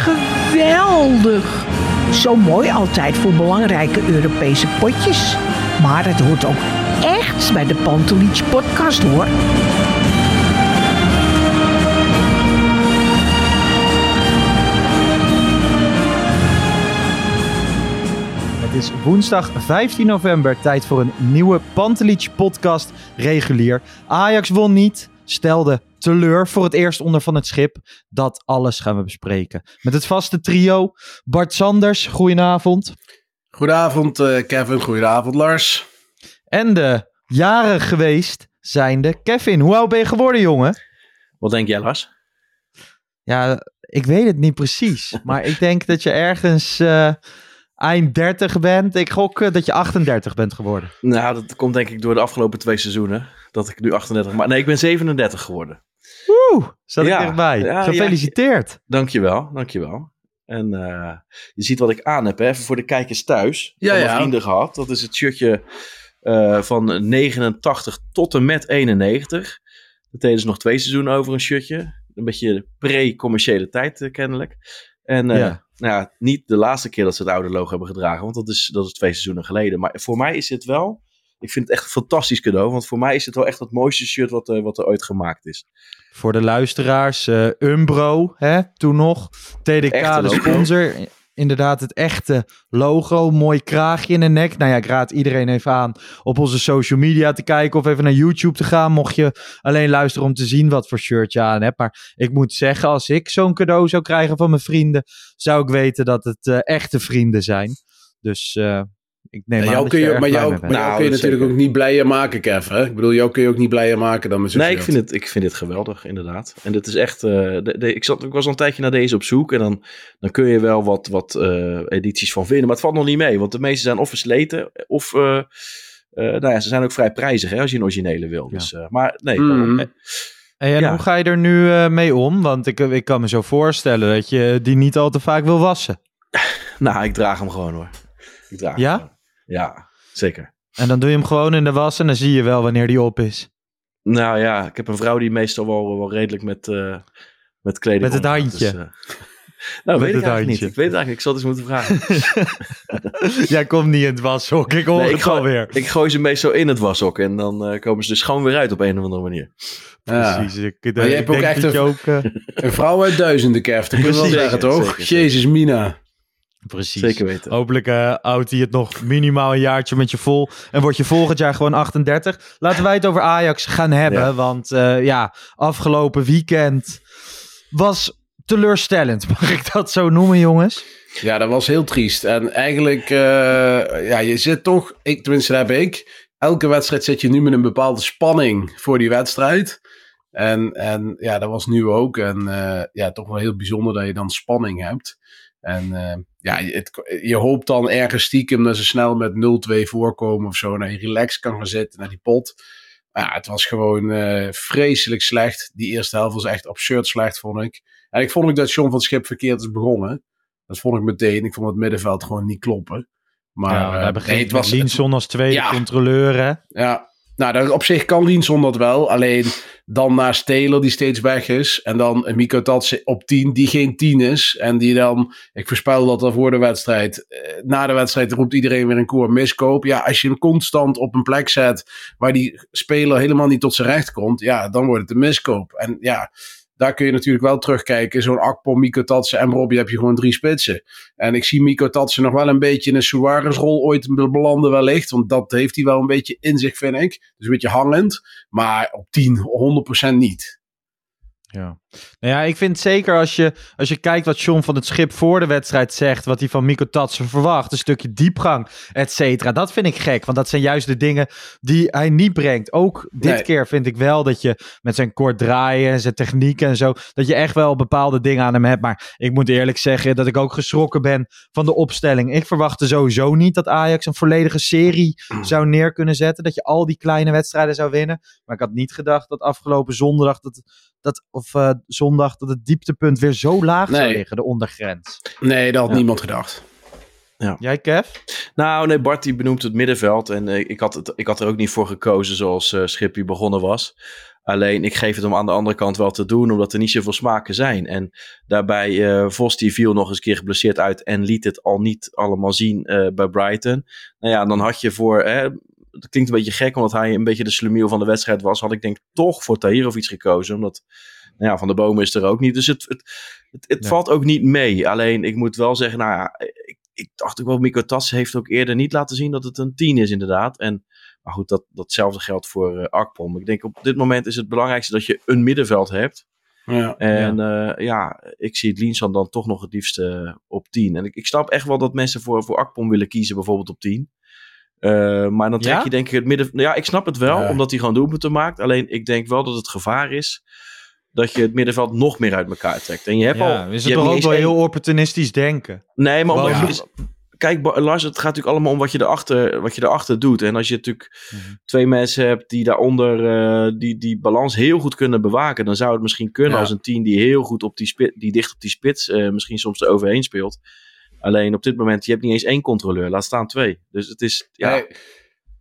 Geweldig. Zo mooi altijd voor belangrijke Europese potjes. Maar het hoort ook echt bij de Pantelich podcast hoor. Het is woensdag 15 november, tijd voor een nieuwe Pantelich podcast regulier. Ajax won niet, stelde teleur voor het eerst onder van het schip. Dat alles gaan we bespreken. Met het vaste trio, Bart Sanders, goedenavond. Goedenavond eh, Kevin, goedenavond Lars. En de jaren geweest zijnde Kevin. Hoe oud ben je geworden, jongen? Wat denk jij Lars? Ja, ik weet het niet precies. maar ik denk dat je ergens eh, eind 30 bent. Ik gok eh, dat je 38 bent geworden. Nou, dat komt denk ik door de afgelopen twee seizoenen. Dat ik nu 38, maar nee, ik ben 37 geworden. Oeh, zat ik Ja, dichtbij. ja, Gefeliciteerd. Dankjewel, dankjewel. En eh, je ziet wat ik aan heb, hè? even voor de kijkers thuis. Ja, van ja. vrienden gehad. Dat is het shirtje eh, van 89 tot en met 91. Dat deden ze nog twee seizoenen over een shirtje. Een beetje pre-commerciële tijd eh, kennelijk. En eh, Ja. nou ja, niet de laatste keer dat ze het oude logo hebben gedragen, want dat is, dat is twee seizoenen geleden. Maar voor mij is dit wel, ik vind het echt een fantastisch cadeau, want voor mij is het wel echt het mooiste shirt wat, er- wat er ooit gemaakt is. Voor de luisteraars, eh, Umbro, hè, toen nog. TDK, Echte de logo. sponsor. Inderdaad, het echte logo. Mooi kraagje in de nek. Nou ja, ik raad iedereen even aan op onze social media te kijken of even naar YouTube te gaan. Mocht je alleen luisteren om te zien wat voor shirt je aan hebt. Maar ik moet zeggen, als ik zo'n cadeau zou krijgen van mijn vrienden, zou ik weten dat het eh, echte vrienden zijn. Dus eh, ik neem Ja, aan jou dat kun je, je, maar jou, maar jou Nou, kun je natuurlijk zeker. ook niet blijer maken, Kev. Hè? Ik bedoel, jou kun je ook niet blijer maken dan met Nee, ik vind, het, ik vind dit geweldig, inderdaad. En dit is echt. eh, de, de- ik, zat, ik was al een tijdje naar deze op zoek. En dan, dan kun je wel wat, wat eh, edities van vinden. Maar het valt nog niet mee. Want de meeste zijn of versleten. Of. eh, eh, nou ja, ze zijn ook vrij prijzig hè, als je een originele wil. Dus, eh, maar nee. Eh, Hey, en Ja. hoe ga je er nu eh, mee om? Want ik, ik kan me zo voorstellen dat je die niet al te vaak wil wassen. nou, ik draag hem gewoon hoor. Ik draag hem Ja? Ja, zeker. En dan doe je hem gewoon in de was en dan zie je wel wanneer die op is. Nou ja, ik heb een vrouw die meestal wel, wel redelijk met, eh met kleding Met het handje. dus, eh, nou, Met weet het ik eigenlijk handje. niet. Ik weet het eigenlijk. Ik zal het eens moeten vragen. Jij komt niet in het washok, ik hoor Nee, ik, gooi, alweer. ik gooi ze meestal in het washok en dan eh, komen ze dus gewoon weer uit op een of andere manier. Precies. Ik, ik Maar je hebt ook echt een- ook... Een vrouw uit duizenden, Kev. Dat kun je wel zeggen, toch? Jezus, Mina. Precies. Zeker weten. Hopelijk eh houdt hij het nog minimaal een jaartje met je vol. En word je volgend jaar gewoon 38. Laten wij het over Ajax gaan hebben. Ja. Want eh, ja, afgelopen weekend was teleurstellend. Mag ik dat zo noemen, jongens? Ja, dat was heel triest. En eigenlijk, eh, ja, je zit toch, ik, tenminste heb ik, elke wedstrijd zit je nu met een bepaalde spanning voor die wedstrijd. En, en ja, dat was nu ook. En ja, toch wel heel bijzonder dat je dan spanning hebt. En eh, ja, je, het, je hoopt dan ergens stiekem dat ze snel met 0-2 voorkomen of zo. Dat je relaxed kan gaan zitten naar die pot. Maar ja, het was gewoon eh, vreselijk slecht. Die eerste helft was echt absurd slecht, vond ik. En ik vond ook dat John van Schip verkeerd is begonnen. Dat vond ik meteen. Ik vond het middenveld gewoon niet kloppen. Maar ja, we eh, hebben geen het was Linson als tweede Ja. controleur, hè? Ja, nou, dat- op zich kan Linson dat wel. Alleen dan naast Taylor, die steeds weg is. En dan Miko Tatsen op 10, die geen 10 is. En die dan, ik voorspel dat al voor de wedstrijd. eh, Na de wedstrijd roept iedereen weer een koor miskoop. Ja, als je hem constant op een plek zet waar die speler helemaal niet tot zijn recht komt. Ja, dan wordt het een miskoop. En ja, daar kun je natuurlijk wel terugkijken. Zo'n Akpom, Miko Tatsen en Robbie heb je gewoon drie spitsen. En ik zie Miko Tatsen nog wel een beetje in een Suarez-rol ooit belanden wellicht. Want dat heeft hij wel een beetje in zich, vind ik. Dus een beetje hangend. Maar op 10, 100% niet. Ja. Nou ja, ik vind zeker als je, als je kijkt wat John van het Schip voor de wedstrijd zegt, wat hij van Miko Tatsen verwacht, een stukje diepgang, et cetera. Dat vind ik gek, want dat zijn juist de dingen die hij niet brengt. Ook dit Nee. keer vind ik wel dat je met zijn kort draaien en zijn techniek en zo, dat je echt wel bepaalde dingen aan hem hebt. Maar ik moet eerlijk zeggen dat ik ook geschrokken ben van de opstelling. Ik verwachtte sowieso niet dat Ajax een volledige serie zou neer kunnen zetten, dat je al die kleine wedstrijden zou winnen. Maar ik had niet gedacht dat afgelopen zondag dat dat, of eh, zondag dat het dieptepunt weer zo laag zou liggen, de ondergrens. Nee, dat had Ja. niemand gedacht. Jij, Kev? Nou, nee, Bart die benoemt het middenveld. En eh, ik, had het, ik had er ook niet voor gekozen zoals eh Schippie begonnen was. Alleen, ik geef het hem aan de andere kant wel te doen, omdat er niet zoveel smaken zijn. En daarbij, eh Vos die viel nog eens een keer geblesseerd uit en liet het al niet allemaal zien eh, bij Brighton. Nou ja, dan had je voor, hè, het klinkt een beetje gek, omdat hij een beetje de slumiel van de wedstrijd was, had ik denk toch voor Tahir of iets gekozen. Omdat, nou ja, Van de Bomen is er ook niet. Dus het, het, het, het Ja. valt ook niet mee. Alleen, ik moet wel zeggen, nou ja, ik, ik dacht ook wel, Miko Tas heeft ook eerder niet laten zien dat het een 10 is inderdaad. En, maar goed, dat, datzelfde geldt voor eh Akpom. Ik denk op dit moment is het belangrijkste dat je een middenveld hebt. Ja. En ja, ja ik zie het Liensan dan toch nog het liefste op 10. En ik, ik snap echt wel dat mensen voor, voor Akpom willen kiezen, bijvoorbeeld op 10. Eh, maar dan trek Ja? je denk ik het midden... Nou ja, ik snap het wel, Ja. omdat hij gewoon doelpunten maakt. Alleen ik denk wel dat het gevaar is dat je het middenveld nog meer uit elkaar trekt. En je hebt Ja, al... is je het toch ook wel heel opportunistisch denken? Nee, maar omdat is- Kijk, Lars, het gaat natuurlijk allemaal om wat je erachter, wat je erachter doet. En als je natuurlijk Mhm. twee mensen hebt die daaronder eh, die, die balans heel goed kunnen bewaken, dan zou het misschien kunnen Ja. als een team die heel goed op die, spit, die dicht op die spits eh, misschien soms er overheen speelt. Alleen op dit moment, je hebt niet eens één controleur, laat staan twee. Dus het is, ja, Hey,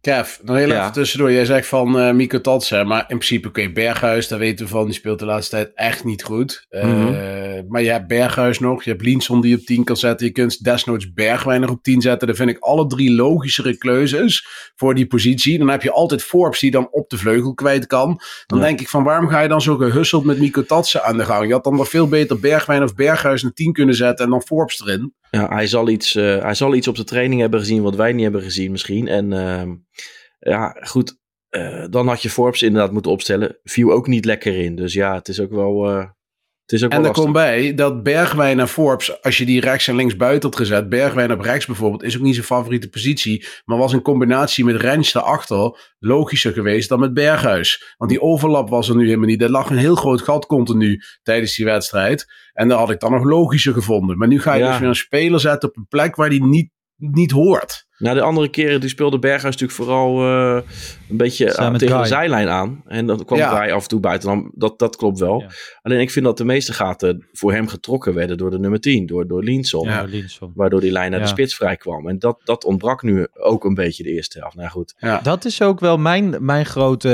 Kev, nog heel Ja. even tussendoor. Jij zegt van eh Miko Tatsen, maar in principe, oké, Berghuis, daar weten we van, die speelt de laatste tijd echt niet goed. Eh, Mhm. Maar je hebt Berghuis nog, je hebt Linson die op 10 kan zetten, je kunt desnoods Bergwijn nog op 10 zetten. Dat vind ik alle drie logischere keuzes voor die positie. Dan heb je altijd Forbes die dan op de vleugel kwijt kan. Dan Ja. denk ik van, waarom ga je dan zo gehusseld met Miko Tatsen aan de gang? Je had dan nog veel beter Bergwijn of Berghuis naar 10 kunnen zetten en dan Forbes erin. Ja hij, zal iets, eh, hij zal iets op de training hebben gezien wat wij niet hebben gezien misschien. En ehm, ja, goed, eh, dan had je Forbes inderdaad moeten opstellen. Viel ook niet lekker in. Dus ja, het is ook wel, eh, het is ook En er komt bij dat Bergwijn en Forbes, als je die rechts en links buiten had gezet, Bergwijn op rechts bijvoorbeeld, is ook niet zijn favoriete positie, maar was in combinatie met Rens daarachter logischer geweest dan met Berghuis. Want die overlap was er nu helemaal niet. Er lag een heel groot gat continu tijdens die wedstrijd. En dat had ik dan nog logischer gevonden. Maar nu ga je Ja. dus weer een speler zetten op een plek waar die niet, niet hoort. Nou, de andere keren die speelde Berghuis natuurlijk vooral eh, een beetje aan- met tegen Guy. de zijlijn aan. En dan kwam Ja. Guy af en toe buiten. Dan, dat, dat klopt wel. Ja. Alleen ik vind dat de meeste gaten voor hem getrokken werden door de nummer 10, door, door Linson. Ja. Linson. Waardoor die lijn naar Ja. de spits vrij kwam. En dat, dat ontbrak nu ook een beetje de eerste helft. Nou goed. Dat is ook wel mijn, mijn grote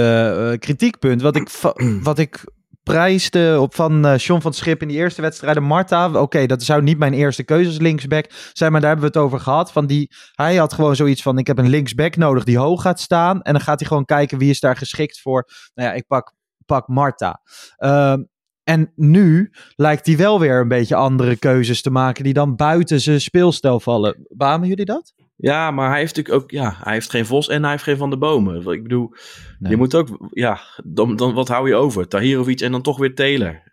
eh, kritiekpunt. Wat ik, wat ik prijsde op van eh John van Schip in die eerste wedstrijden. Marta, oké, dat zou niet mijn eerste keuze linksback zijn, maar daar hebben we het over gehad. Van die, hij had gewoon zoiets van, ik heb een linksback nodig die hoog gaat staan. En dan gaat hij gewoon kijken wie is daar geschikt voor. Nou ja, ik pak, pak Marta. Ehm, en nu lijkt hij wel weer een beetje andere keuzes te maken die dan buiten zijn speelstijl vallen. Bamen jullie dat? Ja, maar hij heeft natuurlijk ook, ja, hij heeft geen Vos en hij heeft geen Van de Bomen. Ik bedoel, Nee. je moet ook, ja, dan, dan wat hou je over? Tahirovic en dan toch weer Taylor.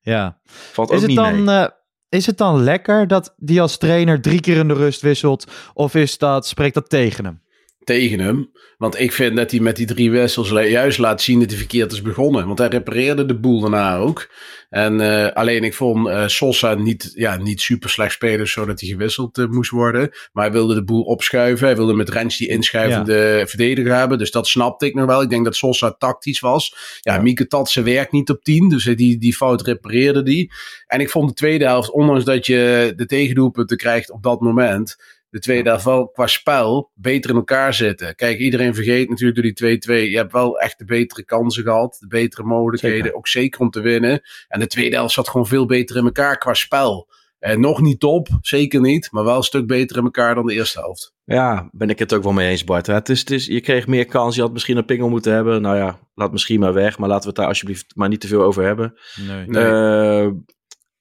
Ja. Valt ook Is het, niet dan, mee. eh, is het dan lekker dat die als trainer drie keer in de rust wisselt? Of is dat, spreekt dat tegen hem? Tegen hem. Want ik vind dat hij met die drie wissels juist laat zien dat hij verkeerd is begonnen. Want hij repareerde de boel daarna ook. En uh, alleen ik vond uh, Sosa niet, ja, niet super slecht spelen zodat hij gewisseld uh, moest worden. Maar hij wilde de boel opschuiven. Hij wilde met Rens die inschuivende ja. verdediger hebben. Dus dat snapte ik nog wel. Ik denk dat Sosa tactisch was. Ja, ja. Mieke Tatse werkt niet op 10. Dus die, die fout repareerde die. En ik vond de tweede helft, ondanks dat je de tegendoelpunten krijgt op dat moment de tweede helft wel qua spel beter in elkaar zitten. Kijk, iedereen vergeet natuurlijk door die 2-2. Je hebt wel echt de betere kansen gehad. De betere mogelijkheden. Zeker. Ook zeker om te winnen. En de tweede helft zat gewoon veel beter in elkaar qua spel. En nog niet top, zeker niet. Maar wel een stuk beter in elkaar dan de eerste helft. Ja, ben ik het ook wel mee eens, Bart. Het is, het is, je kreeg meer kans. Je had misschien een pingel moeten hebben. Nou ja, laat misschien maar weg. Maar laten we het daar alsjeblieft maar niet te veel over hebben. Nee. nee. Uh,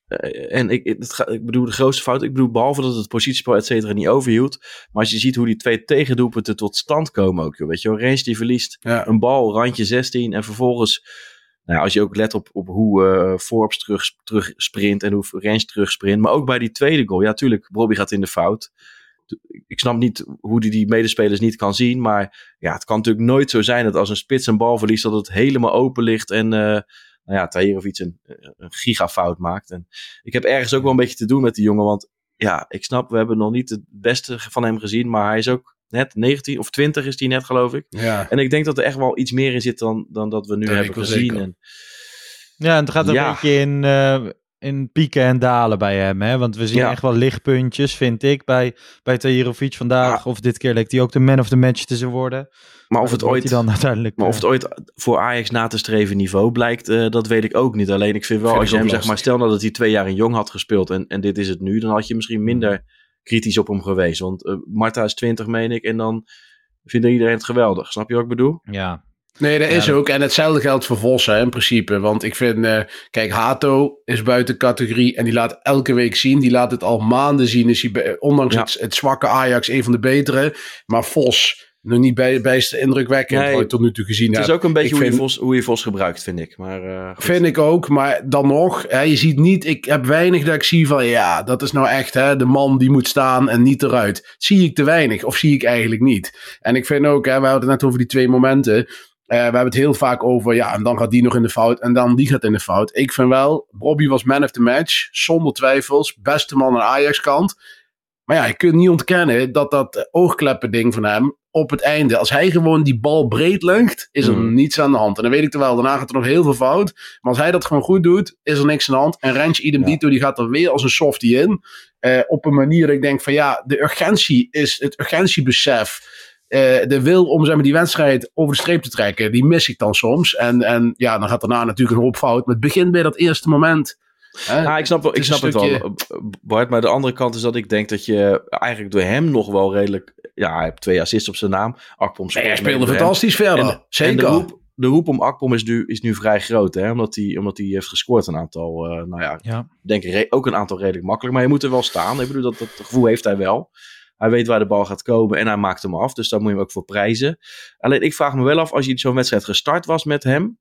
en ik, het ga, ik bedoel, de grootste fout, ik bedoel, behalve dat het positiespel et cetera niet overhield. Maar als je ziet hoe die twee tegendoelpunten tot stand komen ook, joh, weet je wel. Range die verliest ja. een bal, randje 16 en vervolgens, nou als je ook let op, op hoe uh, Forbes terug, terug sprint en hoe Range terug sprint. Maar ook bij die tweede goal, ja tuurlijk, Bobby gaat in de fout. Ik snap niet hoe hij die medespelers niet kan zien, maar ja, het kan natuurlijk nooit zo zijn dat als een spits een bal verliest, dat het helemaal open ligt en... Uh, nou ja, Tahir of iets een, een gigafout maakt. En ik heb ergens ook wel een beetje te doen met die jongen, want ja, ik snap, we hebben nog niet het beste van hem gezien, maar hij is ook net 19 of 20 is hij net, geloof ik. Ja. En ik denk dat er echt wel iets meer in zit dan, dan dat we nu Ja, hebben gezien. En, Ja, en het gaat een Ja. beetje in, eh, in pieken en dalen bij hem. Hè? Want we zien Ja. echt wel lichtpuntjes, vind ik, bij, bij Tahirovic vandaag. Of dit keer leek hij ook de man of the match te worden. maar of het Dat wordt ooit... dan uiteindelijk... Maar of eh, het ooit voor Ajax na te streven niveau blijkt, eh, dat weet ik ook niet. Alleen ik vind wel, Vind als je hem zeg maar, stel nou dat hij twee jaar in Jong had gespeeld en, en dit is het nu, dan had je misschien minder kritisch op hem geweest. Want eh Marta is 20, meen ik, en dan vindt iedereen het geweldig. Snap je wat ik bedoel? Ja, Nee, dat is ook. En hetzelfde geldt voor Vos, hè, in principe. Want ik vind, eh, kijk, Hato is buiten categorie en die laat elke week zien. Die laat het al maanden zien. Is hij, ondanks Ja. het, het zwakke Ajax, een van de betere. Maar Vos, nog niet bij, bijst indrukwekkend, Nee, wat je tot nu toe gezien Het hebt. is ook een beetje ik hoe, je Vos, hoe je Vos gebruikt, vind ik. Maar, eh. Vind ik ook, maar dan nog, hè, je ziet niet, ik heb weinig dat ik zie van, ja, dat is nou echt hè, de man die moet staan en niet eruit. Zie ik te weinig, of zie ik eigenlijk niet. En ik vind ook, hè, we hadden het net over die twee momenten. Eh, we hebben het heel vaak over, ja, en dan gaat die nog in de fout en dan die gaat in de fout. Ik vind wel, Bobby was man of the match, zonder twijfels, beste man aan Ajax-kant. Maar ja, je kunt niet ontkennen dat dat oogkleppen ding van hem op het einde, als hij gewoon die bal breed legt, is er Mhm. niets aan de hand. En dan weet ik er wel, daarna gaat er nog heel veel fout. Maar als hij dat gewoon goed doet, is er niks aan de hand. En Rens idem Ja. dito, die gaat er weer als een softie in. Eh, op een manier dat ik denk van ja, de urgentie is het urgentiebesef. Eh, de wil om zeg maar, die wedstrijd over de streep te trekken, die mis ik dan soms. En, en ja, dan gaat daarna natuurlijk een hoop fout. Maar het begint bij dat eerste moment. Hè? Ja, ik snap, wel, Het ik snap het wel, Bart. Maar de andere kant is dat ik denk dat je eigenlijk door hem nog wel redelijk... Ja, hij heeft twee assists op zijn naam. Akpom Nee, hij speelde hem. fantastisch verder. En, Zeker. en de, roep, de roep om Akpom is nu, is nu vrij groot. Hè? Omdat hij omdat hij heeft gescoord een aantal... eh, nou ja, ja. ik denk re- ook een aantal redelijk makkelijk. Maar je moet er wel staan. Ik bedoel, dat, dat gevoel heeft hij wel. Hij weet waar de bal gaat komen en hij maakt hem af. Dus daar moet je hem ook voor prijzen. Alleen ik vraag me wel af, als je zo'n wedstrijd gestart was met hem...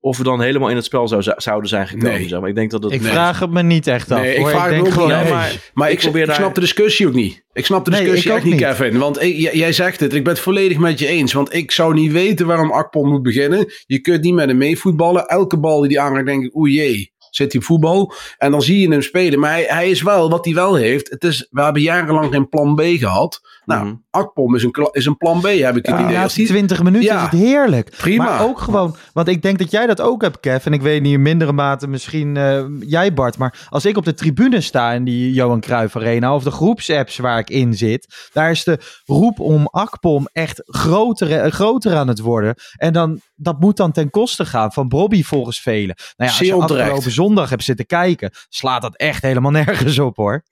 Of we dan helemaal in het spel zou, zouden zijn gekomen. Nee. Zeg maar. Ik denk dat het... Ik Nee. vraag het me niet echt af. Nee, ik vraag het denk ook gewoon, af. maar Maar ik, ik probeer ik daar- snap de discussie ook niet. Ik snap de discussie echt ook niet. Kevin. Want jij zegt het, ik ben het volledig met je eens. Want ik zou niet weten waarom Akpom moet beginnen. Je kunt niet met hem meevoetballen. Elke bal die hij aanraakt, denk ik, oeh jee, op voetbal. En dan zie je hem spelen. Maar hij, hij is wel, wat hij wel heeft, het is, we hebben jarenlang geen plan B gehad. Nou, Mhm. Akpom is een, is een plan B, heb ik het Die idee. Die- 20 minuten Ja. is het heerlijk. Prima. Maar ook gewoon, want ik denk dat jij dat ook hebt, Kev. En ik weet niet in mindere mate misschien eh, jij, Bart. Maar als ik op de tribune sta in die Johan Cruijff Arena of de groepsapps waar ik in zit, daar is de roep om Akpom echt groter, eh, groter aan het worden. En dan, dat moet dan ten koste gaan van Bobby volgens velen. Nou ja, als je afgelopen zondag hebt zitten kijken, slaat dat echt helemaal nergens op hoor.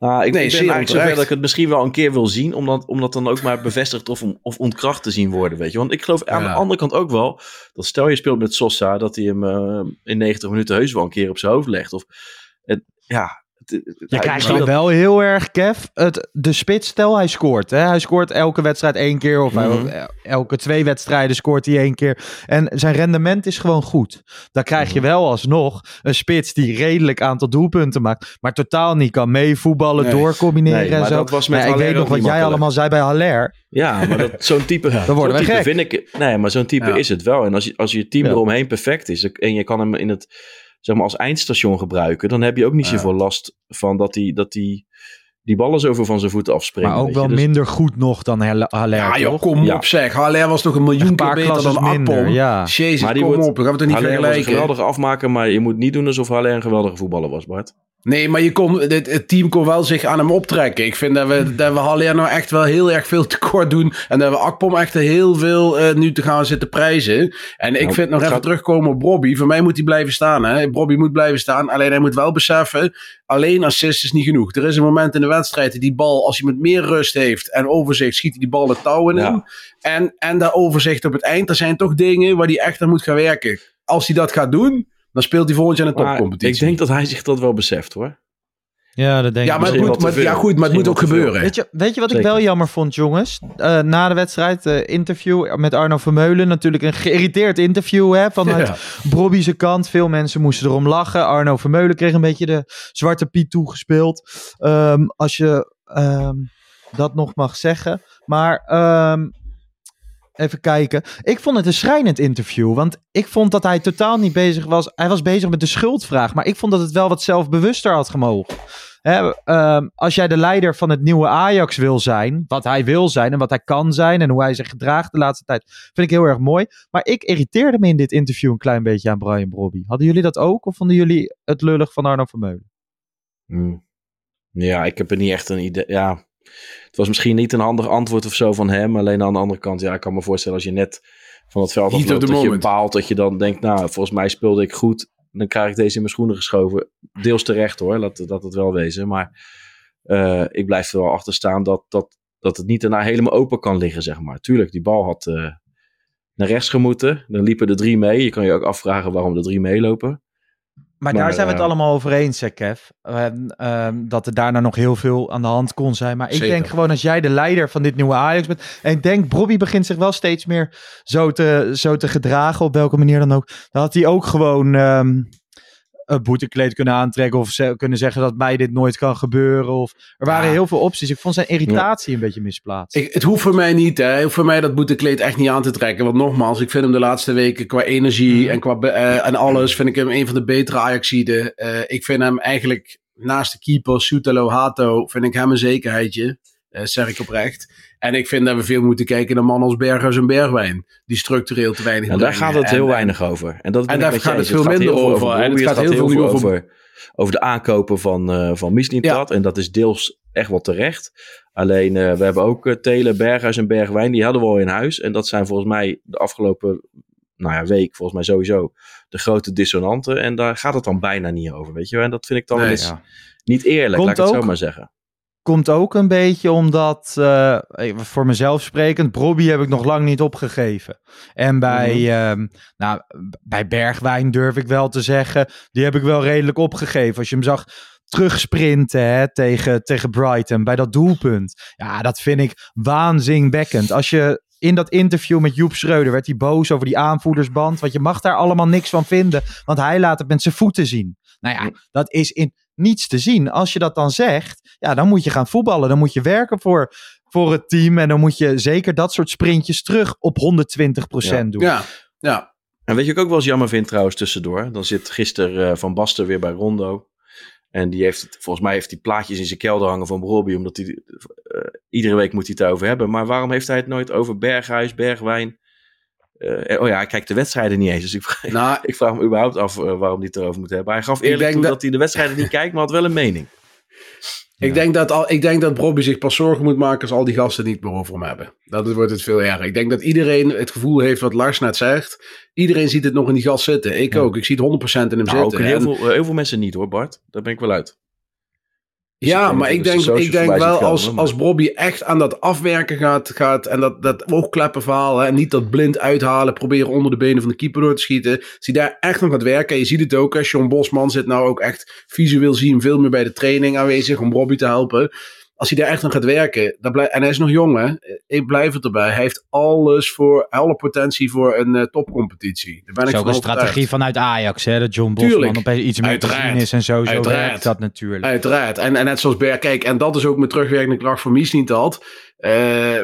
Nou, ik Nee, ben eigenlijk zover dat ik het misschien wel een keer wil zien. Om dat, om dat dan ook maar bevestigd of, of ontkracht te zien worden. Weet je? Want ik geloof aan Ja. de andere kant ook wel. Dat stel je speelt met Sosa. Dat hij hem eh, in 90 minuten heus wel een keer op zijn hoofd legt. Of, het, ja, Je krijgt dan wel heel erg, Kev, het, de spits, stel hij scoort. Hè? Hij scoort elke wedstrijd één keer of Mhm. el- elke twee wedstrijden scoort hij één keer. En zijn rendement is gewoon goed. Dan krijg Mhm. je wel alsnog een spits die redelijk aantal doelpunten maakt, maar totaal niet kan meevoetballen, Nee. doorcombineren Nee, en maar zo. dat was met Maar ik weet nog wat jij allemaal zei bij Haller. Ja, maar dat, zo'n type, Dan worden zo'n we type gek. vind ik... Nee, maar zo'n type Ja. is het wel. En als je, als je team Ja. eromheen perfect is en je kan hem in het, zeg maar, als eindstation gebruiken, dan heb je ook niet Ja. zoveel last van dat hij dat die, die ballen zoveel van zijn voeten afspringen. Maar ook wel Dus- minder goed nog dan Haller. Ja, joh, kom Ja. op zeg. Haller was toch een miljoen Een keer paar beter dan Akpom. ja. Jezus, Maar die kom wordt- op. Dan gaan we het niet Haller was een vergelijken. geweldige afmaker, maar je moet niet doen alsof Haller een geweldige voetballer was, Bart. Nee, maar je kon, het, het team kon wel zich aan hem optrekken. Ik vind dat we, dat we Haller nou echt wel heel erg veel tekort doen. En dat we Akpom echt heel veel eh, nu te gaan zitten prijzen. En ik Nou, vind nog even gaat- terugkomen op Bobby. Voor mij moet hij blijven staan. Hè? Bobby moet blijven staan. Alleen hij moet wel beseffen, alleen assist is niet genoeg. Er is een moment in de wedstrijd dat die bal, als hij met meer rust heeft en overzicht, schiet hij die bal het touwen in. Ja. En, en dat overzicht op het eind, er zijn toch dingen waar hij echt aan moet gaan werken. Als hij dat gaat doen, dan speelt hij volgend jaar in de Maar topcompetitie. ik denk dat hij zich dat wel beseft, hoor. Ja, dat denk Ja, ik maar, moet, maar, ja, goed, maar het moet ook gebeuren. Weet je, weet je wat ik wel jammer vond, jongens? Eh, na de wedstrijd, eh, interview met Arno Vermeulen. Natuurlijk een geïrriteerd interview hè, vanuit Ja. Brobby's kant. Veel mensen moesten erom lachen. Arno Vermeulen kreeg een beetje de zwarte piet toegespeeld. Ehm, als je ehm, dat nog mag zeggen. Maar ehm, even kijken. Ik vond het een schrijnend interview. Want ik vond dat hij totaal niet bezig was. Hij was bezig met de schuldvraag. Maar ik vond dat het wel wat zelfbewuster had gemogen. Ehm, als jij de leider van het nieuwe Ajax wil zijn, wat hij wil zijn en wat hij kan zijn en hoe hij zich gedraagt de laatste tijd, vind ik heel erg mooi. Maar ik irriteerde me in dit interview een klein beetje aan Brian Brobby. Hadden jullie dat ook of vonden jullie het lullig van Arno Vermeulen? Hmm. Ja, ik heb er niet echt een idee. Ja, het was misschien niet een handig antwoord of zo van hem. Alleen aan de andere kant, ja, ik kan me voorstellen als je net van het veld afloopt, dat je baalt, dat je dan denkt, nou, volgens mij speelde ik goed. Dan krijg ik deze in mijn schoenen geschoven. Deels terecht hoor, laat dat het wel wezen. Maar eh, ik blijf er wel achter staan dat, dat, dat het niet daarna helemaal open kan liggen, zeg maar. Tuurlijk, die bal had eh, naar rechts gemoeten. Dan liepen er drie mee. Je kan je ook afvragen waarom er drie meelopen. Maar, Maar, daar zijn we het eh, allemaal over eens, hè, Kev. Ehm, dat er daarna nog heel veel aan de hand kon zijn. Maar ik Zeker. denk gewoon als jij de leider van dit nieuwe Ajax bent. En ik denk, Bobby begint zich wel steeds meer zo te, zo te gedragen. Op welke manier dan ook. Dan had hij ook gewoon ehm, een boetekleed kunnen aantrekken. Of ze, kunnen zeggen dat mij dit nooit kan gebeuren. Of, er waren Ja. heel veel opties. Ik vond zijn irritatie een beetje misplaatst. Ik, het hoeft voor mij niet, hè. Het hoeft voor mij dat boetekleed echt niet aan te trekken. Want nogmaals, ik vind hem de laatste weken qua energie Mhm. en qua eh, en alles, vind ik hem een van de betere Ajaxiden. Eh ik vind hem eigenlijk naast de keeper, Soetelo Hato, vind ik hem een zekerheidje. Eh zeg ik oprecht. En ik vind dat we veel moeten kijken naar mannen als Berghuis en Bergwijn. Die structureel te weinig En daar gaat het En- heel en- weinig over. En, dat En daar gaat het veel minder over. En het gaat heel veel over- over, over de aankopen van, eh van Mislintat. En dat is deels echt wel terecht. Alleen, eh, we hebben ook uh, Telen, Berghuis en Bergwijn. Die hadden we al in huis. En dat zijn volgens mij de afgelopen nou ja, week, volgens mij sowieso, de grote dissonanten. En daar gaat het dan bijna niet over, weet je wel. En dat vind ik dan Nee, wel eens ja. niet eerlijk, Komt laat ik het ook- zo maar zeggen. Komt ook een beetje omdat, eh, voor mezelf sprekend, Bobby heb ik nog lang niet opgegeven. En bij, Mhm. ehm, nou, bij Bergwijn durf ik wel te zeggen, die heb ik wel redelijk opgegeven. Als je hem zag terugsprinten hè, tegen, tegen Brighton bij dat doelpunt. Ja, dat vind ik waanzinwekkend. Als je in dat interview met Joep Schreuder werd hij boos over die aanvoerdersband. Want je mag daar allemaal niks van vinden, want hij laat het met zijn voeten zien. Nou ja, dat is in niets te zien. Als je dat dan zegt, ja, dan moet je gaan voetballen. Dan moet je werken voor, voor het team. En dan moet je zeker dat soort sprintjes terug op 120% doen. Ja, ja. En weet je wat ik ook wel eens jammer vind trouwens tussendoor? Dan zit gisteren eh, Van Basten weer bij Rondo. En die heeft, het- volgens mij heeft hij plaatjes in zijn kelder hangen van Robbie. Omdat hij, eh, iedere week moet hij het over hebben. Maar waarom heeft hij het nooit over Berghuis, Bergwijn? Eh, oh ja, hij kijkt de wedstrijden niet eens. Dus ik vraag, Nou, ik vraag me überhaupt af eh, waarom hij het erover moet hebben. Hij gaf Ik eerlijk denk toe dat... dat- hij de wedstrijden niet kijkt, maar had wel een mening. Ik, denk dat al, ik denk dat Bobby zich pas zorgen moet maken als al die gasten niet meer over hem hebben. Dat wordt het veel erger. Ik denk dat iedereen het gevoel heeft wat Lars net zegt. Iedereen ziet het nog in die gast zitten. Ik ook. Ik zie het 100% in hem Nou, zitten. heel En- veel, heel veel mensen niet hoor, Bart. Daar ben ik wel uit. Ja, maar ik denk, ik denk wel als, als als Bobby echt aan dat afwerken gaat, gaat en dat, dat oogkleppen verhaal, hè, en niet dat blind uithalen, proberen onder de benen van de keeper door te schieten. Als hij daar echt nog gaat werken, en je ziet het ook, als John Bosman zit nou ook echt visueel zien veel meer bij de training aanwezig om Bobby te helpen. Als hij daar echt aan gaat werken, dan blijf, en hij is nog jong hè, ik blijf het erbij. Hij heeft alles voor, alle potentie voor een uh, topcompetitie. Daar ben ik is ook een strategie vanuit Ajax, hè, dat John Bosman opeens iets meer te is en zo, zo Uiteraard. werkt dat natuurlijk. Uiteraard. En, en net zoals Berg, kijk, en dat is ook met terugwerkende kracht voor Mies niet had. Eh,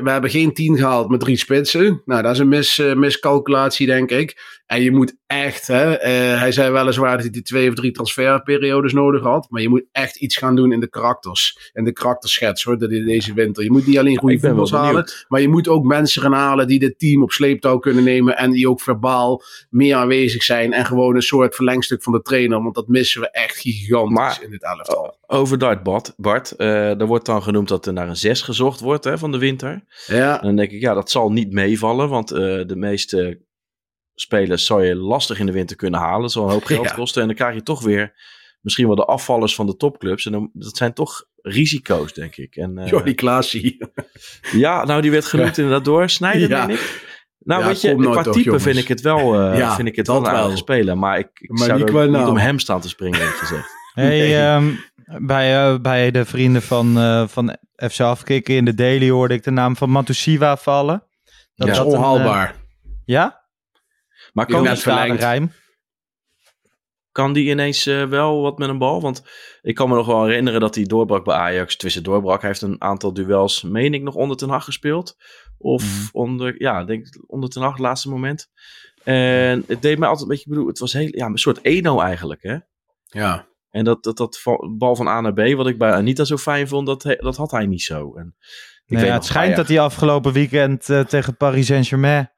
we hebben geen tien gehaald met drie spitsen. Nou, dat is een mis, eh, miscalculatie, denk ik. En je moet echt, hè, eh, hij zei weliswaar dat hij twee of drie transferperiodes nodig had. Maar je moet echt iets gaan doen in de karakters. En de karakterschets, hoor, in deze winter. Je moet niet alleen goede voetbals halen. Maar je moet ook mensen gaan halen die dit team op sleeptouw kunnen nemen. En die ook verbaal meer aanwezig zijn. En gewoon een soort verlengstuk van de trainer. Want dat missen we echt gigantisch Maar- in dit elftal. Over dat, Bart. Bart eh, er wordt dan genoemd dat er naar een 6 gezocht wordt hè, van de winter. Ja, En dan denk ik, ja, dat zal niet meevallen. Want eh, de meeste spelers zou je lastig in de winter kunnen halen. Dat zal een hoop geld Ja. kosten. En dan krijg je toch weer misschien wel de afvallers van de topclubs. En dan, dat zijn toch risico's, denk ik. En, eh, Jordi Klaasie. Ja, nou, die werd genoemd inderdaad door Snijder, Ja. ik. Nou, Ja, weet je, qua toch, type jongens. vind ik het wel, eh, Ja, vind ik het wel een speler. Maar ik, ik Maar zou niet er niet om hem staan te springen, eerlijk gezegd. Hey, ehm, bij, eh, bij de vrienden van, eh, van FC Afkikken in de Daily hoorde ik de naam van Matusiwa vallen. Dat is dat een, eh, onhaalbaar. ja? Maar kan, die, verlengd. rijm. kan die ineens eh, wel wat met een bal? Want ik kan me nog wel herinneren dat hij doorbrak bij Ajax. Tussen doorbrak, hij heeft een aantal duels, meen ik, nog onder Ten Hag gespeeld. Of Mhm. onder, ja, denk onder Ten Hag, het laatste moment. En het deed mij altijd een beetje, ik bedoel, het was heel, ja, een soort Eno eigenlijk, hè. Ja. En dat, dat, dat bal van A naar B, wat ik bij Anita zo fijn vond, dat, dat had hij niet zo. En ik Nee, weet ja, het schijnt dat hij afgelopen weekend eh, tegen Paris Saint-Germain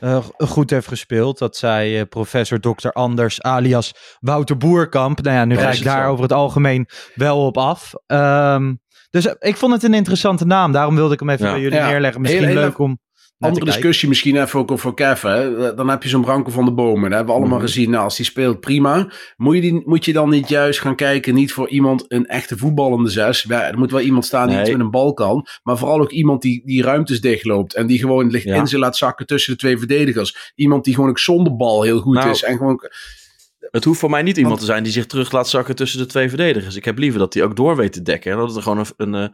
eh, goed heeft gespeeld. Dat zei eh, professor Dr. Anders alias Wouter Boerkamp. Nou ja, nu ga ik daar zo? over het algemeen wel op af. Ehm, dus ik vond het een interessante naam. Daarom wilde ik hem even Ja. bij jullie Ja. neerleggen. Misschien Heel- heel leuk om Andere discussie misschien even ook voor Kev. Hè? Dan heb je zo'n Branko van de Bomen. Dat hebben we allemaal Mhm. gezien. Nou, als die speelt, prima. Moet je, die, moet je dan niet juist gaan kijken, niet voor iemand een echte voetballende zes. Ja, er moet wel iemand staan die Nee. iets met een bal kan. Maar vooral ook iemand die, die ruimtes dichtloopt. En die gewoon ligt Ja. in ze laat zakken tussen de twee verdedigers. Iemand die gewoon ook zonder bal heel goed Nou, is. En gewoon, Het hoeft voor mij niet iemand Want- te zijn die zich terug laat zakken tussen de twee verdedigers. Ik heb liever dat hij ook door weet te dekken. En dat er gewoon een, een eh,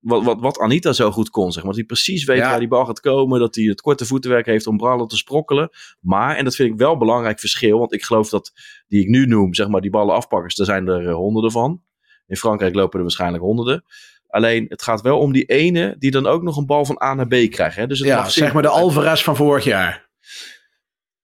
wat, wat, wat Anita zo goed kon, zeg maar. Dat hij precies weet Ja. waar die bal gaat komen. Dat hij het korte voetenwerk heeft om ballen te sprokkelen. Maar, en dat vind ik wel een belangrijk verschil. Want ik geloof dat, die ik nu noem, zeg maar, die ballen afpakkers. Daar zijn er eh, honderden van. In Frankrijk lopen er waarschijnlijk honderden. Alleen, het gaat wel om die ene die dan ook nog een bal van A naar B krijgt. Hè? Dus het ja, mag zeg maar de Alvarez van vorig jaar.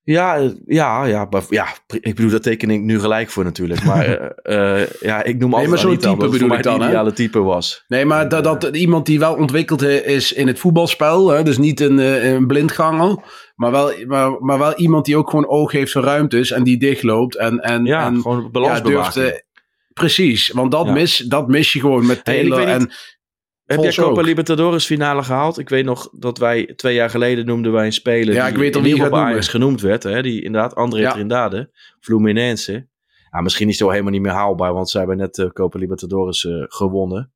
Ja, eh, ja, ja, maar, ja, ik bedoel, daar teken ik nu gelijk voor natuurlijk. Maar eh, ja, ik noem altijd maar zo'n type bedoel ik dan, ideale type was. Nee, maar dat, dat iemand die wel ontwikkeld is in het voetbalspel. Hè, dus niet een, een blindganger. Maar wel, maar, maar wel iemand die ook gewoon oog heeft voor ruimtes. En die dichtloopt. En, en, Ja, en gewoon balans ja, durft, precies, want dat, Ja. mis, dat mis je gewoon met Taylor. en Heb jij Copa ook. Libertadores finale gehaald? Ik weet nog dat wij twee jaar geleden noemden wij een speler Ja, die ik weet al wie bij Ajax genoemd werd. Hè? Die inderdaad, André Ja. Trindade, Fluminense. Ja, misschien is het wel helemaal niet meer haalbaar, want ze hebben net de Copa Libertadores eh, gewonnen.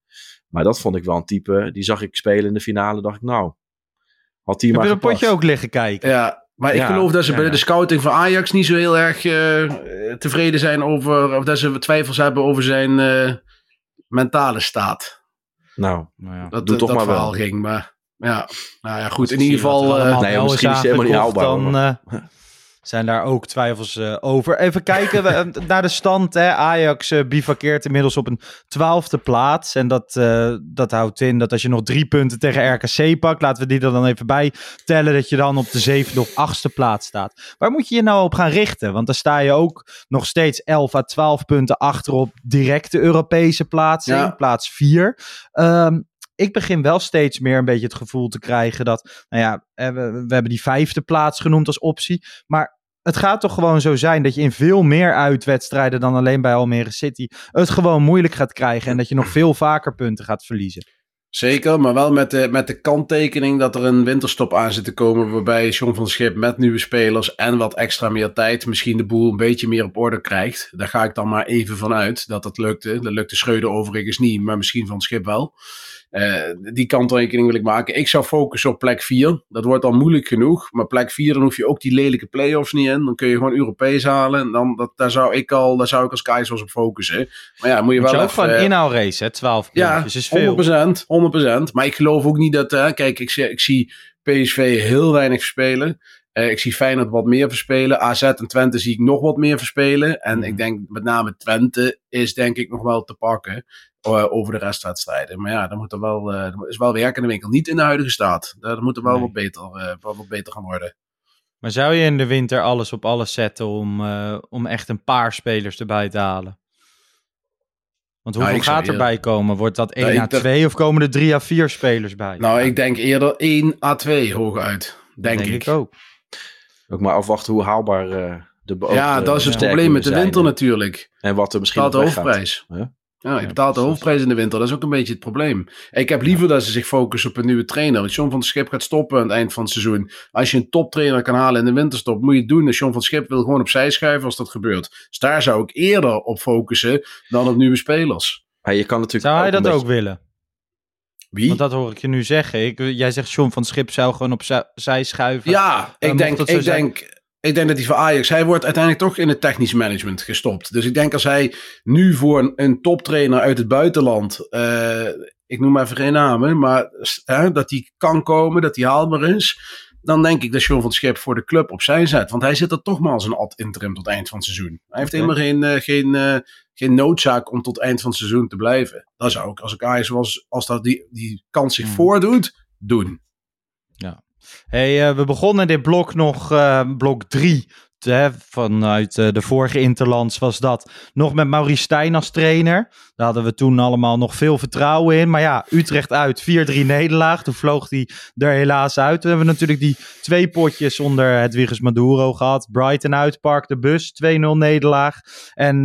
Maar dat vond ik wel een type. Die zag ik spelen in de finale. Dacht ik, nou, had die Heb maar je een potje ook liggen kijken? ja, maar ik Ja, geloof dat ze ja, bij ja. de scouting van Ajax niet zo heel erg eh, tevreden zijn over. Of dat ze twijfels hebben over zijn eh, mentale staat. Nou, Nou ja. Dat, Doe dat, toch maar verhaal wel. ging. Maar ja, nou ja, goed. In ieder er geval. eh, nee, misschien is het helemaal niet haalbaar, Dan eh, zijn daar ook twijfels eh, over. Even kijken we, naar de stand. Hè. Ajax eh, bivakkeert inmiddels op een twaalfde plaats. En dat, eh, dat houdt in dat als je nog drie punten tegen RKC pakt... laten we die er dan even bij tellen... dat je dan op de zevende of achtste plaats staat. Waar moet je je nou op gaan richten? Want dan sta je ook nog steeds 11 à 12 punten achter op directe Europese plaatsing. Ja. Plaats 4. Ehm, ik begin wel steeds meer een beetje het gevoel te krijgen dat, nou ja, we, we hebben die vijfde plaats genoemd als optie. Maar het gaat toch gewoon zo zijn dat je in veel meer uitwedstrijden dan alleen bij Almere City het gewoon moeilijk gaat krijgen en dat je nog veel vaker punten gaat verliezen. Zeker, maar wel met de, met de kanttekening dat er een winterstop aan zit te komen. Waarbij John van Schip met nieuwe spelers en wat extra meer tijd misschien de boel een beetje meer op orde krijgt. Daar ga ik dan maar even vanuit dat dat lukte. Dat lukte Schreuder overigens niet, maar misschien van Schip wel. Uh, die kanttekening wil ik maken. Ik zou focussen op plek 4. Dat wordt al moeilijk genoeg. Maar plek 4, dan hoef je ook die lelijke play-offs niet in. Dan kun je gewoon Europees halen. En dan, dat, daar, zou ik al, daar zou ik als Keizers op focussen. Maar ja, moet je Moet wel je ook even, van eh, inhaalrace, hè? 12 ja, is veel. 100%, 100%. Maar ik geloof ook niet dat... eh, kijk, ik zie, ik zie PSV heel weinig verspelen. Eh, ik zie Feyenoord wat meer verspelen. AZ en Twente zie ik nog wat meer verspelen. En Mhm. ik denk met name Twente is denk ik nog wel te pakken eh, over de restwedstrijden. Maar ja, dan moet er wel, eh, er is wel werk in de winkel. Niet in de huidige staat. Daar moet er wel Nee. wat, beter, eh, wel wat beter gaan worden. Maar zou je in de winter alles op alles zetten om, eh, om echt een paar spelers erbij te halen? Want hoeveel ik zou gaat eerder- erbij komen? Wordt dat 1 Nee, à ik dacht- 2 of komen er 3 à 4 spelers bij? Nou, ik denk eerder 1 à 2 hooguit. Denk, denk ik. ik ook. Ook maar afwachten hoe haalbaar eh, de beoogde Ja, dat is het probleem met de winter natuurlijk. En wat er misschien nog de weggaat. Ja. Ja, je Ja, betaalt de hoofdprijs in de winter. Dat is ook een beetje het probleem. Ik heb liever dat ze zich focussen op een nieuwe trainer. Want John van Schip gaat stoppen aan het eind van het seizoen. Als je een toptrainer kan halen in de winterstop, moet je het doen. Dus John van Schip wil gewoon opzij schuiven als dat gebeurt. Dus daar zou ik eerder op focussen dan op nieuwe spelers. Maar je kan natuurlijk Zou hij dat ook willen? Wie? Want dat hoor ik je nu zeggen. Ik, jij zegt John van Schip zou gewoon opzij schuiven. Ja, ik denk, ik, zijn. denk, ik denk dat hij voor Ajax... Hij wordt uiteindelijk toch in het technisch management gestopt. Dus ik denk als hij nu voor een, een toptrainer uit het buitenland... eh, ik noem maar even geen namen, maar dat hij kan komen, dat hij haalbaar is... Dan denk ik dat John van het Schip voor de club opzij zet. Want hij zit er toch maar als een ad interim tot eind van het seizoen. Hij heeft helemaal geen, eh, geen, eh, geen noodzaak om tot eind van het seizoen te blijven. Dat zou ik, als ik Ajax was, als dat die, die kans zich Hmm. voordoet, doen. Hey, eh, we begonnen dit blok nog, eh, blok 3. vanuit eh, de vorige Interlands was dat. Nog met Maurice Stijn als trainer. Daar hadden we toen allemaal nog veel vertrouwen in. Maar ja, Utrecht uit, 4-3 nederlaag. Toen vloog hij er helaas uit. We hebben natuurlijk die twee potjes onder het Maduro gehad. Brighton uit, Park de Bus, 2-0 nederlaag. En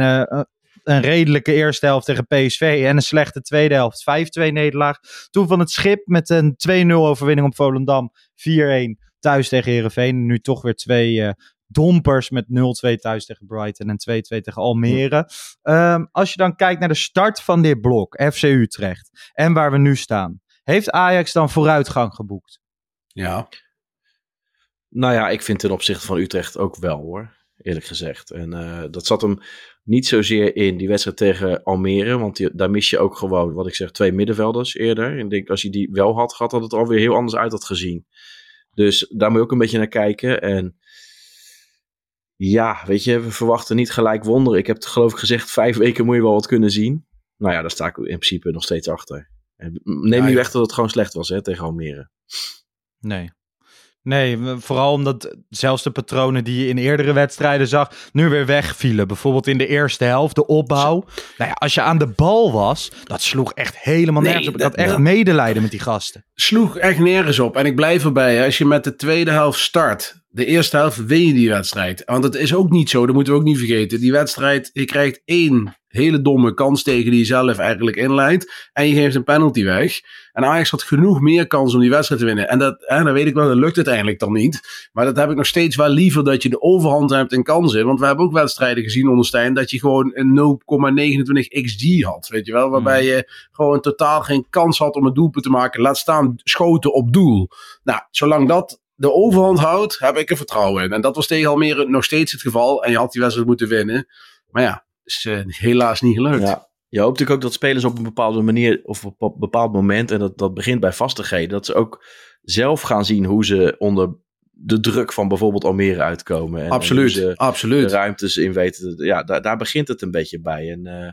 een redelijke eerste helft tegen PSV. En een slechte tweede helft, 5-2 nederlaag. Toen van het schip met een 2-0 overwinning op Volendam. 4-1 thuis tegen Herenveen. Nu toch weer twee eh, dompers met 0-2 thuis tegen Brighton en 2-2 tegen Almere. Ehm, als je dan kijkt naar de start van dit blok, FC Utrecht, en waar we nu staan. Heeft Ajax dan vooruitgang geboekt? Ja. Nou ja, ik vind ten opzichte van Utrecht ook wel hoor. Eerlijk gezegd. En eh, dat zat hem niet zozeer in die wedstrijd tegen Almere. Want die- daar mis je ook gewoon, wat ik zeg, twee middenvelders eerder. En ik denk, als je die wel had gehad, had het alweer heel anders uit had gezien. Dus daar moet je ook een beetje naar kijken. En ja, weet je, we verwachten niet gelijk wonderen. Ik heb het geloof ik gezegd, vijf weken moet je wel wat kunnen zien. Nou ja, daar sta ik in principe nog steeds achter. En neem Ja, niet ja. weg dat het gewoon slecht was hè, tegen Almere. Nee. Nee, vooral omdat zelfs de patronen die je in eerdere wedstrijden zag, nu weer wegvielen. Bijvoorbeeld in de eerste helft, de opbouw. Nou ja, als je aan de bal was, dat sloeg echt helemaal Nee, nergens op. Ik had dat- echt medelijden met die gasten. sloeg echt nergens op. En ik blijf erbij. Als je met de tweede helft start. De eerste helft win je die wedstrijd. Want het is ook niet zo, dat moeten we ook niet vergeten. Die wedstrijd, je krijgt één hele domme kans tegen die je zelf eigenlijk inleidt. En je geeft een penalty weg. En Ajax had genoeg meer kans om die wedstrijd te winnen. En dat, hè, dan weet ik wel, dat lukt uiteindelijk dan niet. Maar dat heb ik nog steeds wel liever dat je de overhand hebt in kansen. Want we hebben ook wedstrijden gezien onder Stijn dat je gewoon een 0,29 XG had. Weet je wel, waarbij je gewoon totaal geen kans had om een doelpunt te maken. Laat staan schoten op doel. Nou, zolang dat de overhand houdt, heb ik er vertrouwen in. En dat was tegen Almere nog steeds het geval. En je had die wedstrijd moeten winnen. Maar ja, is eh, helaas niet gelukt. Ja. Je hoopt natuurlijk ook dat spelers op een bepaalde manier of op een bepaald moment, en dat, dat begint bij vastigheden, dat ze ook zelf gaan zien hoe ze onder de druk van bijvoorbeeld Almere uitkomen. En, absoluut, absoluut. de ruimtes in weten. te- Ja, daar, daar begint het een beetje bij. En eh,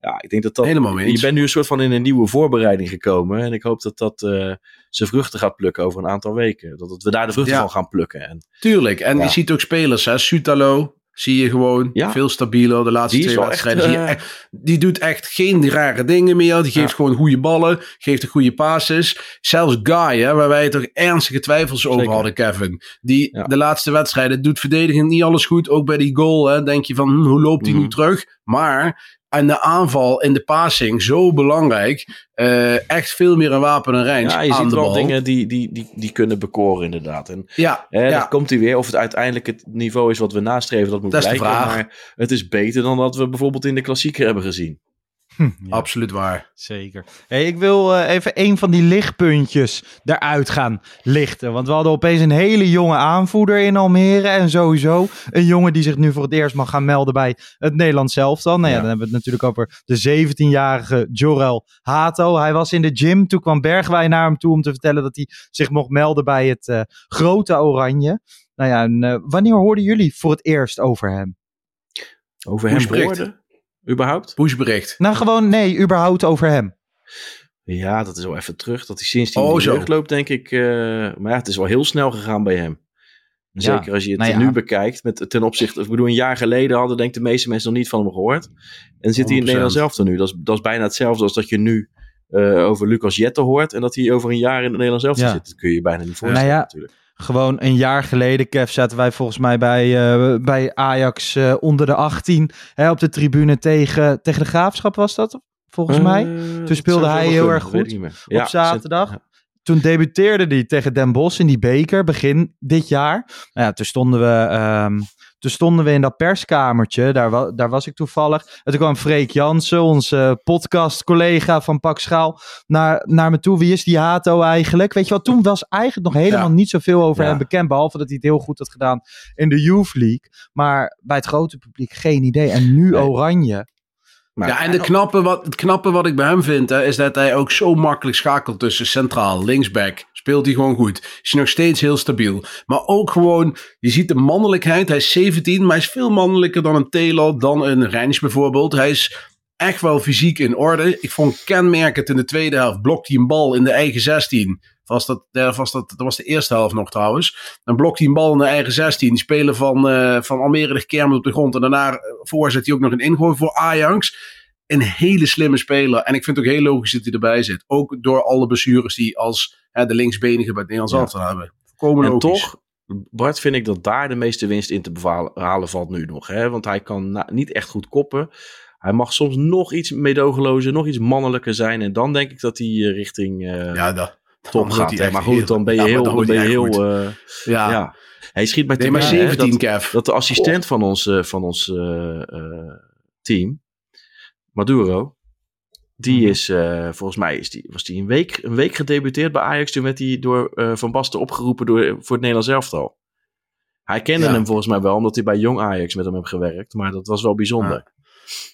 ja, ik denk dat dat. Helemaal. Je bent nu een soort van in een nieuwe voorbereiding gekomen. En ik hoop dat dat eh zijn vruchten gaat plukken over een aantal weken. Dat het, we daar de vruchten Ja. van gaan plukken. En Tuurlijk. En Ja. je ziet ook spelers, hè. Sutalo zie je gewoon Ja. veel stabieler. De laatste Die twee echt, wedstrijden. eh, die doet echt geen rare dingen meer. Die geeft Ja. gewoon goede ballen. Geeft de goede passes. Zelfs Guy, hè, waar wij toch ernstige twijfels over hadden, Kevin. Die Ja. de laatste wedstrijden doet verdedigend niet alles goed. Ook bij die goal hè, denk je van, hm, hoe loopt hij Mhm. nu terug? Maar aan de aanval en de passing zo belangrijk. Eh, echt veel meer een wapen en range Ja, je aan ziet de wel bal. dingen die, die, die, die kunnen bekoren inderdaad. En Ja, hè, ja. komt hij weer. Of het uiteindelijk het niveau is wat we nastreven, dat moet Dat blijken. Maar het is beter dan dat we bijvoorbeeld in de klassieker hebben gezien. Ja, absoluut waar. Zeker. Hey, ik wil eh, even een van die lichtpuntjes eruit gaan lichten. Want we hadden opeens een hele jonge aanvoerder in Almere. En sowieso een jongen die zich nu voor het eerst mag gaan melden bij het Nederlands elftal. Nou ja, Ja. dan hebben we het natuurlijk over de 17-jarige Jorel Hato. Hij was in de gym. Toen kwam Bergwijn naar hem toe om te vertellen dat hij zich mocht melden bij het eh, grote Oranje. Nou ja, en, eh, wanneer hoorden jullie voor het eerst over hem? Over hem hoorden, überhaupt? Pushbericht. Nou, gewoon nee, überhaupt over hem. Ja, dat is wel even terug. Dat hij sinds die Oh, jeugd loopt, denk ik. eh, maar ja, het is wel heel snel gegaan bij hem. Ja, Zeker als je het nou ja. nu bekijkt. Met, ten opzichte, ik bedoel, een jaar geleden hadden denk ik de meeste mensen nog niet van hem gehoord. En zit hij in 100%. Nederland zelf nu. Dat is, dat is bijna hetzelfde als dat je nu eh, over Lucas Jette hoort. En dat hij over een jaar in het Nederlands zelf Ja. zit. Dat kun je je bijna niet voorstellen Nou ja, natuurlijk. Gewoon een jaar geleden, Kev, zaten wij volgens mij bij, eh, bij Ajax eh, onder de 18 hè, op de tribune tegen, tegen de Graafschap was dat, volgens mij. Eh, dat speelde hij heel erg goed. Ja, op zaterdag. ja. Toen debuteerde hij tegen Den Bosch in die beker, begin dit jaar. Nou ja, toen stonden we, ehm, toen stonden we in dat perskamertje, daar, wa- daar was ik toevallig. En toen kwam Freek Jansen, onze podcast-collega van Pak Schaal, naar, naar me toe. Wie is die Hato eigenlijk? Weet je wel, toen was eigenlijk nog helemaal Ja. niet zoveel over Ja. hem bekend, behalve dat hij het heel goed had gedaan in de Youth League. Maar bij het grote publiek geen idee. En nu Nee. Oranje. Maar- ja, en de knappe wat, het knappe wat ik bij hem vind, hè, is dat hij ook zo makkelijk schakelt tussen centraal, linksback. Speelt hij gewoon goed. Is hij nog steeds heel stabiel. Maar ook gewoon, je ziet de mannelijkheid. Hij is 17, maar hij is veel mannelijker dan een Taylor, dan een Rens bijvoorbeeld. Hij is echt wel fysiek in orde. Ik vond kenmerkend in de tweede helft. Blokt hij een bal in de eigen 16. Was dat, was dat, dat was de eerste helft nog trouwens. Dan blokt hij een bal in de eigen 16. Die spelen van, eh, van Almere de kermen op de grond. En daarna eh, voorzet hij ook nog een ingooi voor Ajax. Een hele slimme speler. En ik vind het ook heel logisch dat hij erbij zit. Ook door alle blessures die als hè, de linksbenige bij het Nederlands Ja. elftal hebben. Komen En logisch. toch, Bart, vind ik dat daar de meeste winst in te bevala- halen valt nu nog. Hè? Want hij kan niet echt goed koppen. Hij mag soms nog iets medogelozer, nog iets mannelijker zijn. En dan denk ik dat hij eh, richting eh Ja, dat, top gaat. hij Maar goed, dan ben je ja, heel, dan ben je heel eh, Ja. ja. Hij schiet te Nee, maar binnen, hè, 17, dat, de assistent van ons, van ons team, Maduro, die Mhm. is, eh, volgens mij is die, was die een week, een week gedebuteerd bij Ajax. Toen werd hij door eh, Van Basten opgeroepen door, voor het Nederlands elftal. Hij kende Ja. hem volgens mij wel, omdat hij bij Jong Ajax met hem heeft gewerkt. Maar dat was wel bijzonder.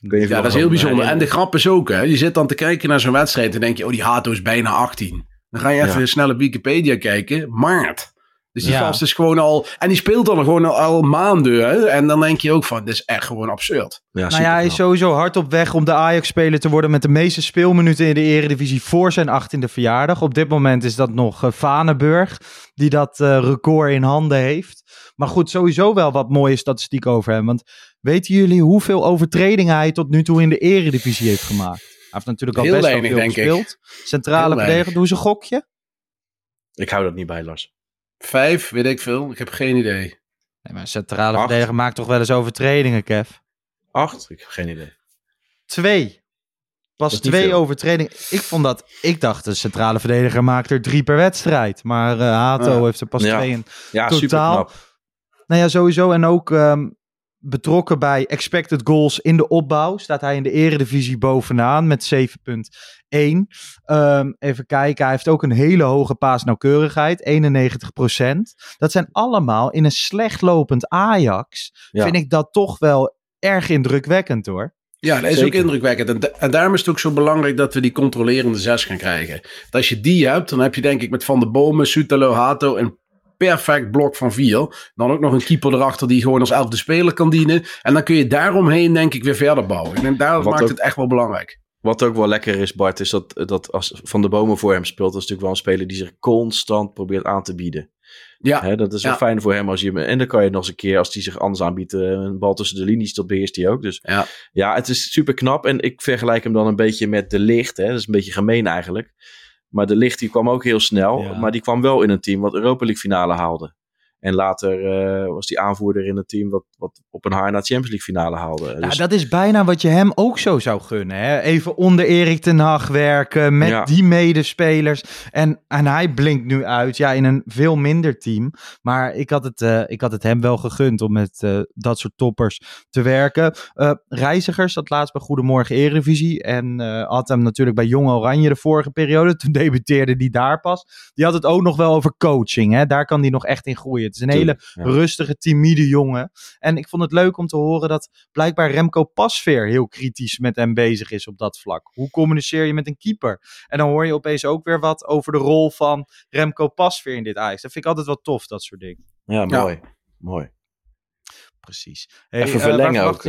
Ja, dat is heel bijzonder. En de grap is ook, hè. Je zit dan te kijken naar zo'n wedstrijd en denk je, oh, die Hato is bijna 18. Dan ga je even Ja. snel op Wikipedia kijken. Maart. Dus die Ja. gast is gewoon al... En die speelt dan gewoon al, al maanden, hè. En dan denk je ook van, dit is echt gewoon absurd. Ja, Nou ja, hij is sowieso hard op weg om de Ajax-speler te worden met de meeste speelminuten in de Eredivisie voor zijn 18e verjaardag. Op dit moment is dat nog eh, Vanenburg, die dat eh, record in handen heeft. Maar goed, sowieso wel wat mooie statistiek over hem. Want weten jullie hoeveel overtredingen hij tot nu toe in de Eredivisie heeft gemaakt? Hij heeft natuurlijk al Heel best wel veel gespeeld. Centrale verdediger, doe eens een gokje. Ik hou dat niet bij, Lars. Vijf, weet ik veel. Ik heb geen idee. Nee, maar een centrale Acht. verdediger maakt toch wel eens overtredingen, Kev? Acht? Ik heb geen idee. Twee. Pas twee veel. overtredingen. Ik vond dat. Ik dacht, de centrale verdediger maakt er drie per wedstrijd. Maar eh Hato Ja. heeft er pas Ja. twee in. Ja, Totaal. superknap. Nou ja, sowieso. En ook ehm, betrokken bij expected goals in de opbouw. Staat hij in de eredivisie bovenaan met 7,1. Ehm, even kijken. Hij heeft ook een hele hoge paasnauwkeurigheid. 91%. Dat zijn allemaal in een slecht lopend Ajax. Ja. Vind ik dat toch wel erg indrukwekkend hoor. Ja, dat is Zeker. ook indrukwekkend. En, da- en daarom is het ook zo belangrijk dat we die controlerende zes gaan krijgen. Want als je die hebt, dan heb je denk ik met Van der Bomen, Sutalo, Hato een perfect blok van vier. Dan ook nog een keeper erachter die gewoon als elfde speler kan dienen. En dan kun je daaromheen denk ik weer verder bouwen. Ik denk, daar Wat maakt ook- het echt wel belangrijk. Wat ook wel lekker is, Bart, is dat, dat als Van de Bomen voor hem speelt, dat is natuurlijk wel een speler die zich constant probeert aan te bieden. Ja, Hè, dat is wel Ja. fijn voor hem als je hem. En dan kan je nog eens een keer, als hij zich anders aanbiedt, eh, een bal tussen de linies, dat beheerst hij ook. Dus Ja. ja, het is super knap. En ik vergelijk hem dan een beetje met de licht. Hè. Dat is een beetje gemeen eigenlijk. Maar de licht die kwam ook heel snel. Ja. Maar die kwam wel in een team wat Europa League finale haalde. En later eh, was hij aanvoerder in het team wat, wat op een haar naar Champions League finale haalde. Ja, Dus- dat is bijna wat je hem ook zo zou gunnen. Hè? Even onder Erik ten Hag werken met Ja. die medespelers. En, en hij blinkt nu uit ja, in een veel minder team. Maar ik had het, eh, ik had het hem wel gegund om met eh, dat soort toppers te werken. Reizigers zat laatst bij Goedemorgen Eredivisie. En had hem natuurlijk bij Jong Oranje de vorige periode. Toen debuteerde hij daar pas. Die had het ook nog wel over coaching. Hè? Daar kan hij nog echt in groeien. Het is een hele Ja. rustige, timide jongen. En ik vond het leuk om te horen dat blijkbaar Remco Pasveer heel kritisch met hem bezig is op dat vlak. Hoe communiceer je met een keeper? En dan hoor je opeens ook weer wat over de rol van Remco Pasveer in dit Ajax. Dat vind ik altijd wel tof, dat soort dingen. Ja, mooi. Mooi. Precies. Even Hey, eh, verlengen waar ook,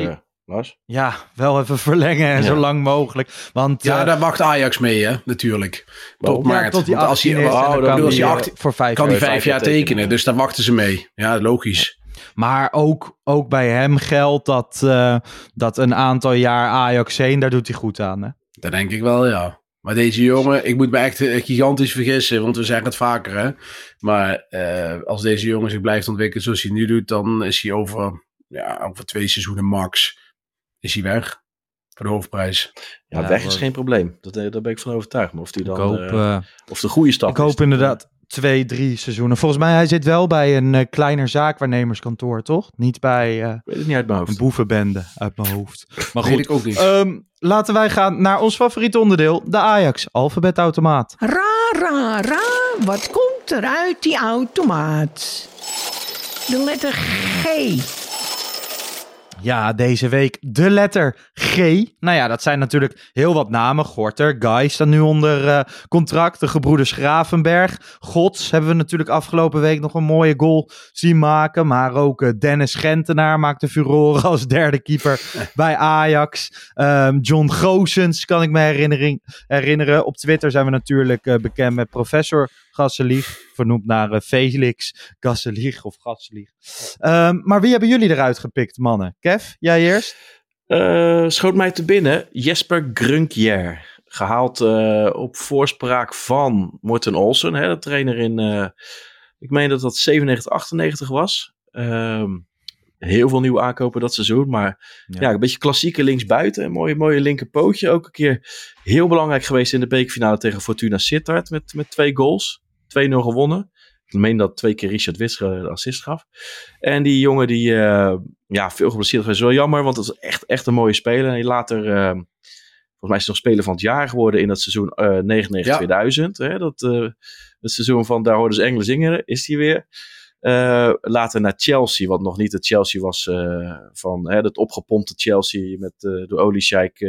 Lars. Ja, wel even verlengen en Ja. zo lang mogelijk. Want Ja, eh, daar wacht Ajax mee, hè, natuurlijk. Tot ja, maart. tot die Want als 18 hij, is oh, dan als 18 voor vijf kan hij vijf jaar tekenen, dus daar wachten ze mee. Ja, logisch. Maar ook, ook bij hem geldt dat, eh, dat een aantal jaar Ajax heen, daar doet hij goed aan. Hè? Dat denk ik wel, ja. Maar deze jongen, ik moet me echt eh, gigantisch vergissen, want we zeggen het vaker, hè. Maar eh, als deze jongen zich blijft ontwikkelen zoals hij nu doet, dan is hij over, ja, over twee seizoenen max, is hij weg. Voor de hoofdprijs. Ja, Ja, weg hoor. is geen probleem. Dat, eh, daar ben ik van overtuigd. Maar of hij Ik dan hoop, eh, eh, of de goede stap ik hoop inderdaad twee, drie seizoenen. Volgens mij, hij zit wel bij een eh, kleiner zaakwaarnemerskantoor, toch? Niet bij eh, Ik weet het niet uit mijn een hoofd. boevenbende uit mijn hoofd. Maar Weet goed, ik ook niet. Ehm, laten wij gaan naar ons favoriete onderdeel, de Ajax alfabetautomaat. Ra, ra, ra, wat komt er uit die automaat? De letter G. Ja, deze week de letter G. Nou ja, dat zijn natuurlijk heel wat namen. Gorter, Guy staan nu onder eh, contract. De gebroeders Gravenberg. Gods hebben we natuurlijk afgelopen week nog een mooie goal zien maken. Maar ook eh, Dennis Gentenaar maakte furoren als derde keeper bij Ajax. Ehm, John Goosens kan ik me herinnering, herinneren. Op Twitter zijn we natuurlijk eh, bekend met professor Gasselig. Vernoemd naar eh, Felix Gasselig of Gasselig. Ehm, maar wie hebben jullie eruit gepikt, mannen? Kev, jij eerst? Eh, schoot mij te binnen Jesper Grunkjer. Gehaald eh, op voorspraak van Morten Olsen, hè, de trainer in, eh, ik meen dat dat 97, 98 was. Ehm, heel veel nieuwe aankopen dat seizoen, maar Ja. ja, een beetje klassieke linksbuiten. Een mooie, mooie linkerpootje. Ook een keer heel belangrijk geweest in de bekerfinale tegen Fortuna Sittard met, met twee goals. 2-0 gewonnen. Ik meen dat twee keer Richard Wits de assist gaf. En die jongen die, eh, ja, veel geblesseerd geweest. Wel jammer, want het is echt, echt een mooie speler. En later, eh, volgens mij is hij nog speler van het jaar geworden in dat seizoen eh 99-2000. hè, Dat, eh, het seizoen van daar hoorden ze Engelen zingen, is hij weer. Eh, later naar Chelsea, wat nog niet het Chelsea was eh, van hè, het opgepompte Chelsea met eh, de Oliesheik.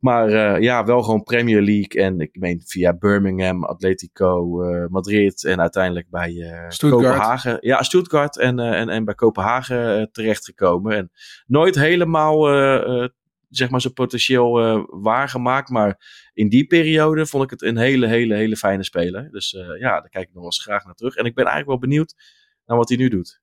Maar eh, ja, wel gewoon Premier League. En ik meen via Birmingham, Atletico, eh, Madrid en uiteindelijk bij eh, Stuttgart. Kopenhagen. Ja, Stuttgart en, eh, en, en bij Kopenhagen terechtgekomen. En nooit helemaal, eh, eh, zeg maar, zijn potentieel eh, waargemaakt. Maar in die periode vond ik het een hele, hele, hele fijne speler. Dus eh, ja, daar kijk ik nog wel eens graag naar terug. En ik ben eigenlijk wel benieuwd naar wat hij nu doet.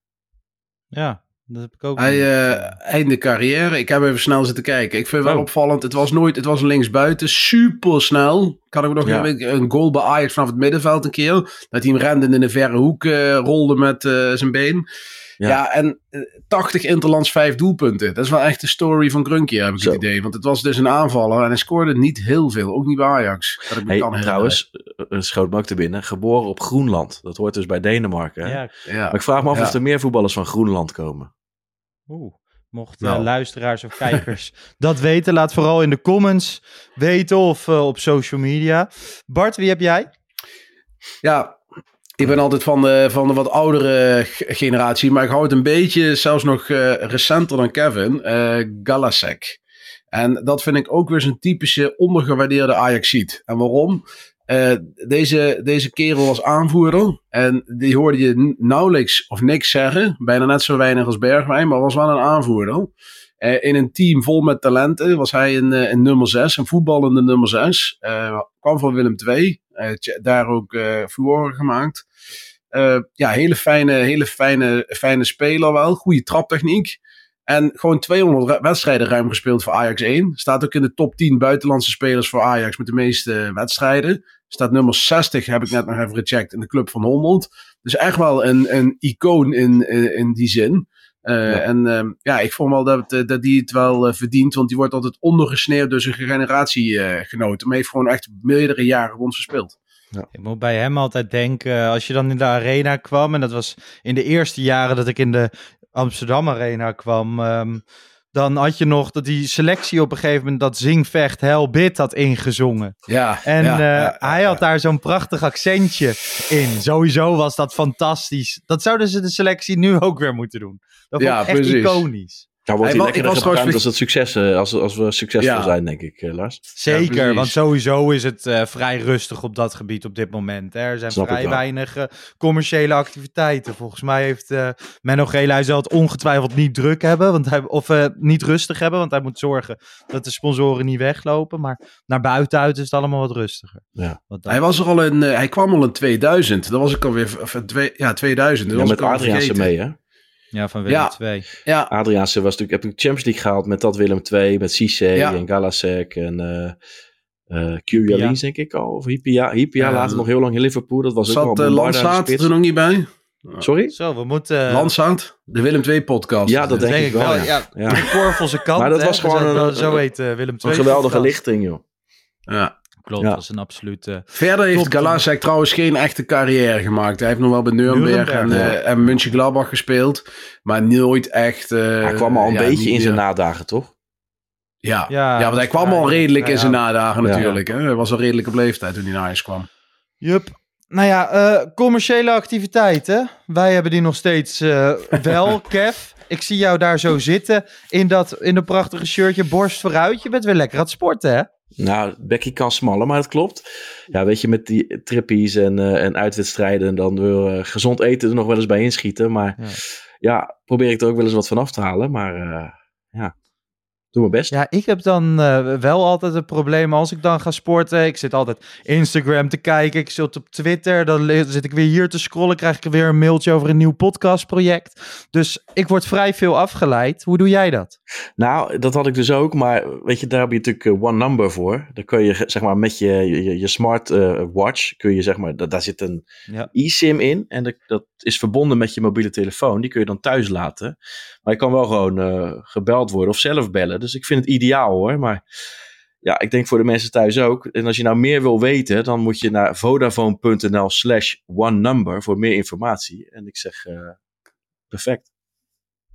Ja, dat heb ik ook. Hij eh einde carrière. Ik heb even snel zitten kijken. Ik vind het wel Oh. opvallend. Het was nooit, het was linksbuiten. Super snel. Kan ik me nog Ja. een goal bij Ajax vanaf het middenveld een keer. Dat hij hem rende en in een verre hoek eh, rolde met eh, zijn been. Ja. Ja, en eh, 80 interlands, 5 doelpunten. Dat is wel echt de story van Grunkie, heb ik Zo. het idee. Want het was dus een aanvaller en hij scoorde niet heel veel. Ook niet bij Ajax. Dat ik me Hey, kan trouwens, eh, schoot me ook te binnen. Geboren op Groenland. Dat hoort dus bij Denemarken. hè? Ja, Ja. Maar ik vraag me af Ja. of er meer voetballers van Groenland komen. oeh. Mocht eh, Nou. luisteraars of kijkers dat weten, laat vooral in de comments weten of eh, op social media. Bart, wie heb jij? Ja, ik ben altijd van de, van de wat oudere generatie, maar ik hou het een beetje zelfs nog eh, recenter dan Kevin, eh Galasek. En dat vind ik ook weer zo'n typische ondergewaardeerde Ajaxiet. En waarom? Eh, deze, deze kerel was aanvoerder en die hoorde je nauwelijks of niks zeggen. Bijna net zo weinig als Bergwijn, maar was wel een aanvoerder. Eh, in een team vol met talenten was hij een, eh, een nummer 6, een voetballende nummer 6. Eh, kwam van Willem II, daar ook furoren gemaakt. Ja, hele fijne, hele fijne, fijne speler wel. Goede traptechniek. En gewoon 200 re- wedstrijden ruim gespeeld voor Ajax 1. Staat ook in de top 10 buitenlandse spelers voor Ajax met de meeste wedstrijden. Staat nummer 60, heb ik net nog even gecheckt, in de club van 100. Dus echt wel een, een icoon in, in, in die zin. Uh, En uh, ja, ik vond wel dat, uh, dat die het wel verdient, want die wordt altijd ondergesneeuwd door zijn generatiegenoten. maar heeft gewoon echt meerdere jaren ons gespeeld. Ja. Ik moet bij hem altijd denken, als je dan in de arena kwam, en dat was in de eerste jaren dat ik in de Amsterdam Arena kwam, um, dan had je nog dat die selectie op een gegeven moment dat Zingvecht Helbit had ingezongen. Ja. En ja, uh, ja, hij had daar zo'n prachtig accentje in. Sowieso was dat fantastisch. Dat zouden ze de selectie nu ook weer moeten doen. Dat vond ik echt precies. iconisch. Nou, wordt Hij lekker ik was trouwens gebruikt als, het succes, eh, als, als we succesvol Ja. zijn, denk ik, eh, Lars. Zeker, want sowieso is het eh, vrij rustig op dat gebied op dit moment. Hè. Er zijn Snap vrij weinig commerciële activiteiten. Volgens mij heeft eh Menno Gele, hij zal het ongetwijfeld niet druk hebben, want hij, of eh, niet rustig hebben, want hij moet zorgen dat de sponsoren niet weglopen. Maar naar buiten uit is het allemaal wat rustiger. Ja. Wat Hij, was er al in, eh, hij kwam al in 2000. Dat was ik alweer. Of, twee, ja, 2000. Dat Ja, was met Adriaanse mee, hè? Ja, van Willem Ja. II. Ja, Adriaanse was natuurlijk, heb ik Champions League gehaald met dat Willem II, met Cisse Ja. en Galasek en eh eh Kirialins, denk ik al. Of Hypia. Hypia Ja. later nog heel lang in Liverpool. Dat was ook zat wel uh, de Landsaat spits. er nog niet bij? Sorry? Zo, we moeten... Landsaat? De Willem II podcast. Ja, dat denk, denk ik wel. ja. Ja, Ja. De Korvelse kant. Maar dat hè. was gewoon Zo- een- Zo heet Willem II. Een geweldige podcast. lichting, joh. Ja. Klopt, Ja. dat is een absolute... Verder heeft. Galasek trouwens geen echte carrière gemaakt. Hij heeft nog wel bij Nuremberg, en, eh en Mönchengladbach gespeeld. Maar nooit echt... eh, Hij kwam al een ja, beetje in zijn meer- nadagen, toch? Ja. Ja, Ja, want hij kwam ja, al redelijk ja, in zijn ja. nadagen Ja. natuurlijk. Hè? Hij was al redelijk op leeftijd toen hij naar huis kwam. Jup. Nou ja, eh, commerciële activiteiten. Wij hebben die nog steeds eh, wel, Kev. Ik zie jou daar zo zitten in dat in een prachtige shirtje, borst vooruit. Je bent weer lekker aan het sporten, hè? Nou, Becky kan smallen, maar dat klopt. Ja, weet je, met die trippies en, eh, en uitwedstrijden... en dan wil eh, gezond eten er nog wel eens bij inschieten. Maar Ja. ja, probeer ik er ook wel eens wat van af te halen. Maar eh, doe mijn best. Ja, ik heb dan eh, wel altijd het probleem als ik dan ga sporten. Ik zit altijd Instagram te kijken, ik zit op Twitter. Dan zit ik weer hier te scrollen, krijg ik weer een mailtje over een nieuw podcastproject. Dus ik word vrij veel afgeleid. Hoe doe jij dat? Nou, dat had ik dus ook. Maar weet je, daar heb je natuurlijk eh, One Number voor. Dan kun je zeg maar met je, je, je smart eh, watch... kun je zeg maar, da- daar zit een Ja. eSIM in. En dat, dat is verbonden met je mobiele telefoon. Die kun je dan thuis laten. Maar je kan wel gewoon gebeld worden of zelf bellen. Dus ik vind het ideaal hoor. Maar ja, ik denk voor de mensen thuis ook. En als je nou meer wil weten, dan moet je naar vodafone.nl slash one number voor meer informatie. En ik zeg, eh, perfect.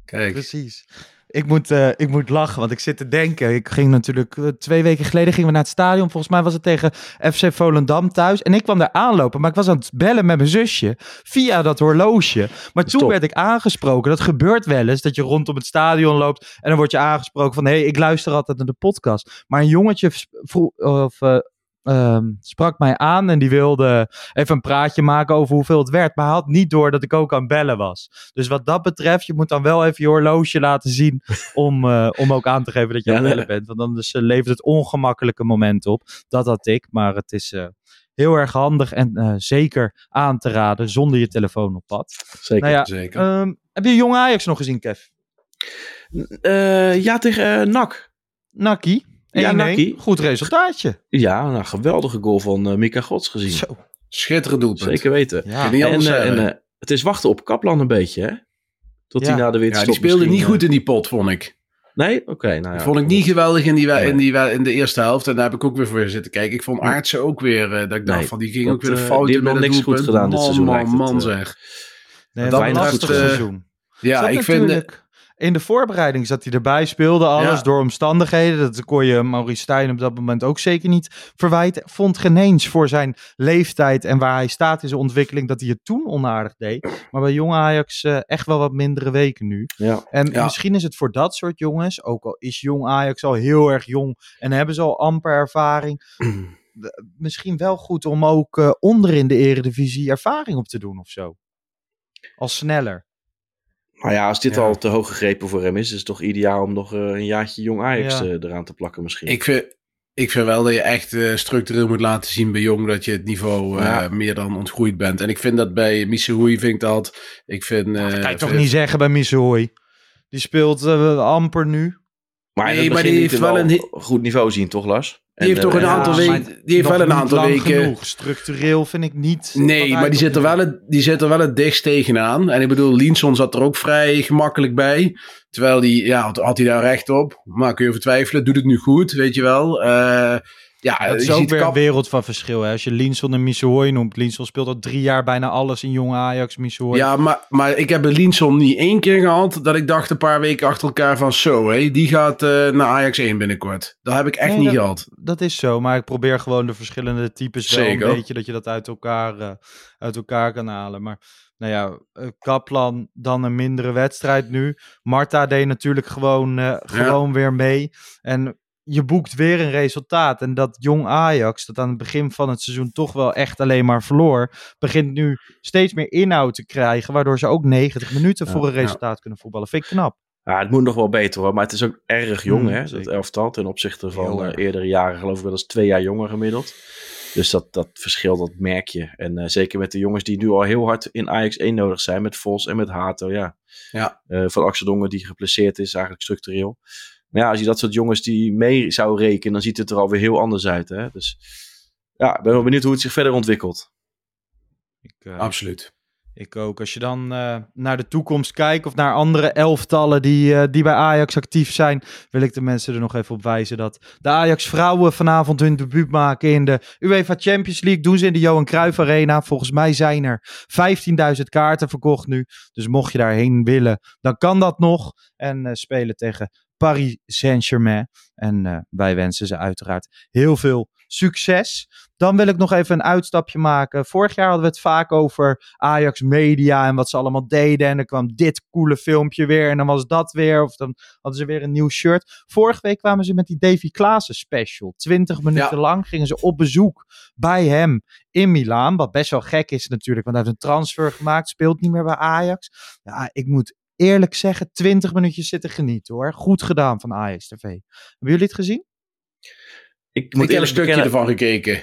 Kijk. Precies. Ik moet, eh, ik moet lachen, want ik zit te denken. Ik ging natuurlijk eh, twee weken geleden gingen we naar het stadion. Volgens mij was het tegen FC Volendam thuis. En ik kwam daar aanlopen, maar ik was aan het bellen met mijn zusje via dat horloge. Maar toen werd ik aangesproken. Dat gebeurt wel eens, dat je rondom het stadion loopt en dan word je aangesproken van... hé, hey, ik luister altijd naar de podcast. Maar een jongetje vroeg, of, eh, ehm, sprak mij aan en die wilde even een praatje maken over hoeveel het werd. Maar hij had niet door dat ik ook aan bellen was. Dus wat dat betreft, je moet dan wel even je horloge laten zien om, eh, om ook aan te geven dat je Ja, aan het bellen bent. Want anders eh, levert het ongemakkelijke moment op. Dat had ik, maar het is eh, heel erg handig en zeker aan te raden zonder je telefoon op pad. Zeker. Nou ja, Zeker. ehm, heb je Jong Ajax nog gezien, Kev? Ja, tegen NAC. Nakkie? Ja, 1-1. Nakkie. Goed resultaatje. Ja, nou, geweldige goal van eh, Mika Gods gezien. Zo. Schitterend doelpunt. Zeker weten. Ja. En, eh, en eh, het is wachten op Kaplan een beetje, hè? Tot hij Ja. na de ja, winst die speelde niet goed in die pot, vond ik. Nee? Oké, nou ja. Vond ik niet geweldig in, die, in, die, in de eerste helft. En daar heb ik ook weer voor zitten kijken. Ik vond Aartsen ook weer, eh, dat ik dacht Nee, van, die ging dat, ook weer de fout die in hebben nog het niks goed gedaan dit man, seizoen, Man, het, man, zeg. Nee, Dat was gedaan. seizoen. Ja, ik vind... natuurlijk in de voorbereiding zat hij erbij, speelde alles Ja. door omstandigheden. Dat kon je Maurice Stijn op dat moment ook zeker niet verwijten. Vond geen eens voor zijn leeftijd en waar hij staat in zijn ontwikkeling dat hij het toen onaardig deed. Maar bij jonge Ajax eh, echt wel wat mindere weken nu. Ja. En Ja. misschien is het voor dat soort jongens, ook al is jong Ajax al heel erg jong en hebben ze al amper ervaring, w- misschien wel goed om ook eh, onder in de eredivisie ervaring op te doen of zo. Al sneller. Nou ja, als dit Ja. al te hoog gegrepen voor hem is, is het toch ideaal om nog eh, een jaartje jong Ajax Ja. eh, eraan te plakken misschien. Ik vind, ik vind wel dat je echt eh, structureel moet laten zien bij Jong dat je het niveau eh, meer dan ontgroeid bent. En ik vind dat bij Missehoei vind ik dat. Ik vind. eh, Dat kan je toch vind- niet zeggen bij Missouri. Die speelt amper nu. maar Nee, maar die niet heeft wel een goed niveau zien, toch Lars? Die heeft toch een eh, aantal weken. Die heeft wel een aantal lang weken. Genoeg. Structureel vind ik niet. Nee, maar die zit, er wel het, die zit er wel het dichtst tegenaan. En ik bedoel, Linson zat er ook vrij gemakkelijk bij. Terwijl die, ja, had, had hij daar recht op. Maar kun je over twijfelen. Doet het nu goed, weet je wel. Eh, ja, Dat is ook weer een wereld van verschil. Hè? Als je Linson en Missehooi noemt. Linson speelt al drie jaar bijna alles in jonge Ajax. Missehooi. Ja, maar, maar ik heb Linson niet één keer gehad dat ik dacht een paar weken achter elkaar van zo, hé, die gaat eh, naar Ajax 1 binnenkort. Dat heb ik echt Nee, niet dat- gehad. Dat is zo, maar ik probeer gewoon de verschillende types wel Zeker. een beetje dat je dat uit elkaar, eh, uit elkaar kan halen. Maar nou ja, eh, Kaplan dan een mindere wedstrijd nu. Marta deed natuurlijk gewoon, gewoon weer mee. En je boekt weer een resultaat. En dat jong Ajax, dat aan het begin van het seizoen toch wel echt alleen maar verloor, begint nu steeds meer inhoud te krijgen, waardoor ze ook 90 minuten voor een resultaat kunnen voetballen. Vind ik knap. Ja, het moet nog wel beter hoor, maar het is ook erg jong Hmm, hè, dat elftal ten opzichte van eh, eerdere jaren geloof ik wel eens twee jaar jonger gemiddeld. Dus dat, dat verschil, dat merk je. En eh, zeker met de jongens die nu al heel hard in Ajax 1 nodig zijn, met Vos en met Hato, ja. Ja. Eh, van Axel Dongen die geplaceerd is, eigenlijk structureel. Maar ja, als je dat soort jongens die mee zou rekenen, dan ziet het er alweer heel anders uit. Hè? Dus ja, ik ben wel benieuwd hoe het zich verder ontwikkelt. Ik, eh, Absoluut. Ik ook. Als je dan eh, naar de toekomst kijkt of naar andere elftallen die, eh, die bij Ajax actief zijn, wil ik de mensen er nog even op wijzen dat de Ajax vrouwen vanavond hun debuut maken in de UEFA Champions League. Doen ze in de Johan Cruijff Arena. Volgens mij zijn er 15.000 kaarten verkocht nu. Dus mocht je daarheen willen, dan kan dat nog. En eh, spelen tegen Paris Saint-Germain. En eh, wij wensen ze uiteraard heel veel succes. Dan wil ik nog even een uitstapje maken. Vorig jaar hadden we het vaak over Ajax Media en wat ze allemaal deden. En er kwam dit coole filmpje weer en dan was dat weer. Of dan hadden ze weer een nieuw shirt. Vorige week kwamen ze met die Davy Klaassen special. 20 minuten lang gingen ze op bezoek bij hem in Milaan. Wat best wel gek is natuurlijk, want hij heeft een transfer gemaakt. Speelt niet meer bij Ajax. Ja, ik moet eerlijk zeggen, 20 minuutjes zitten genieten hoor. Goed gedaan van Ajax TV. Hebben jullie het gezien? Ik Ik moet heb een stukje ervan gekeken.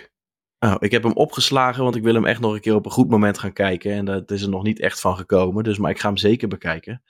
Oh, ik heb hem opgeslagen, want ik wil hem echt nog een keer op een goed moment gaan kijken. En dat is er nog niet echt van gekomen. Dus, maar ik ga hem zeker bekijken.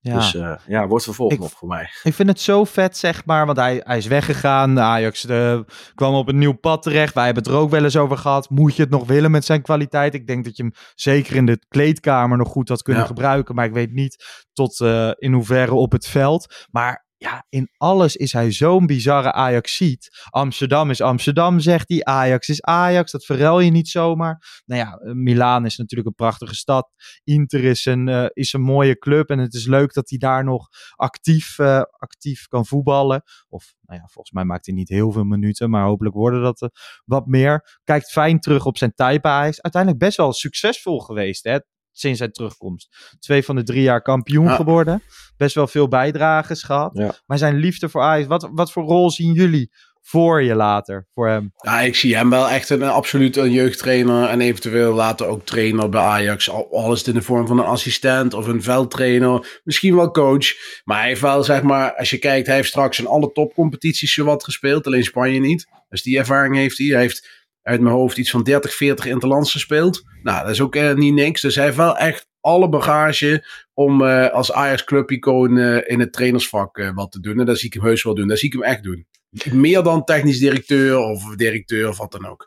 Ja. Dus eh, ja, wordt vervolgd Ik- nog voor mij. Ik vind het zo vet, zeg maar. Want hij, hij is weggegaan. De Ajax eh, kwam op een nieuw pad terecht. Wij hebben het er ook wel eens over gehad. Moet je het nog willen met zijn kwaliteit? Ik denk dat je hem zeker in de kleedkamer nog goed had kunnen Ja. gebruiken. Maar ik weet niet tot eh, in hoeverre op het veld. Maar ja, in alles is hij zo'n bizarre Ajaxiet. Amsterdam is Amsterdam, zegt hij. Ajax is Ajax. Dat verruil je niet zomaar. Nou ja, eh, Milaan is natuurlijk een prachtige stad. Inter is een, eh, is een mooie club. En het is leuk dat hij daar nog actief, eh, actief kan voetballen. Of nou ja, volgens mij maakt hij niet heel veel minuten. Maar hopelijk worden dat wat meer. Kijkt fijn terug op zijn tijd bij. Uiteindelijk best wel succesvol geweest hè, sinds zijn terugkomst. Twee van de drie jaar kampioen Ja. geworden. Best wel veel bijdrages gehad. Ja. Maar zijn liefde voor Ajax, wat, wat voor rol zien jullie voor je later? Voor hem? Ja, ik zie hem wel echt een, absoluut een jeugdtrainer en eventueel later ook trainer bij Ajax. Al, al is het in de vorm van een assistent of een veldtrainer, misschien wel coach. Maar hij heeft wel, zeg maar, als je kijkt, hij heeft straks in alle topcompetities zowat gespeeld, alleen Spanje niet. Dus die ervaring heeft hij. Hij heeft uit mijn hoofd iets van 30, 40 interlands gespeeld. Nou, dat is ook eh, niet niks. Dus hij heeft wel echt alle bagage om eh, als Ajax clubicoon eh, in het trainersvak eh, wat te doen. En dat zie ik hem heus wel doen. Dat zie ik hem echt doen. Meer dan technisch directeur of directeur of wat dan ook.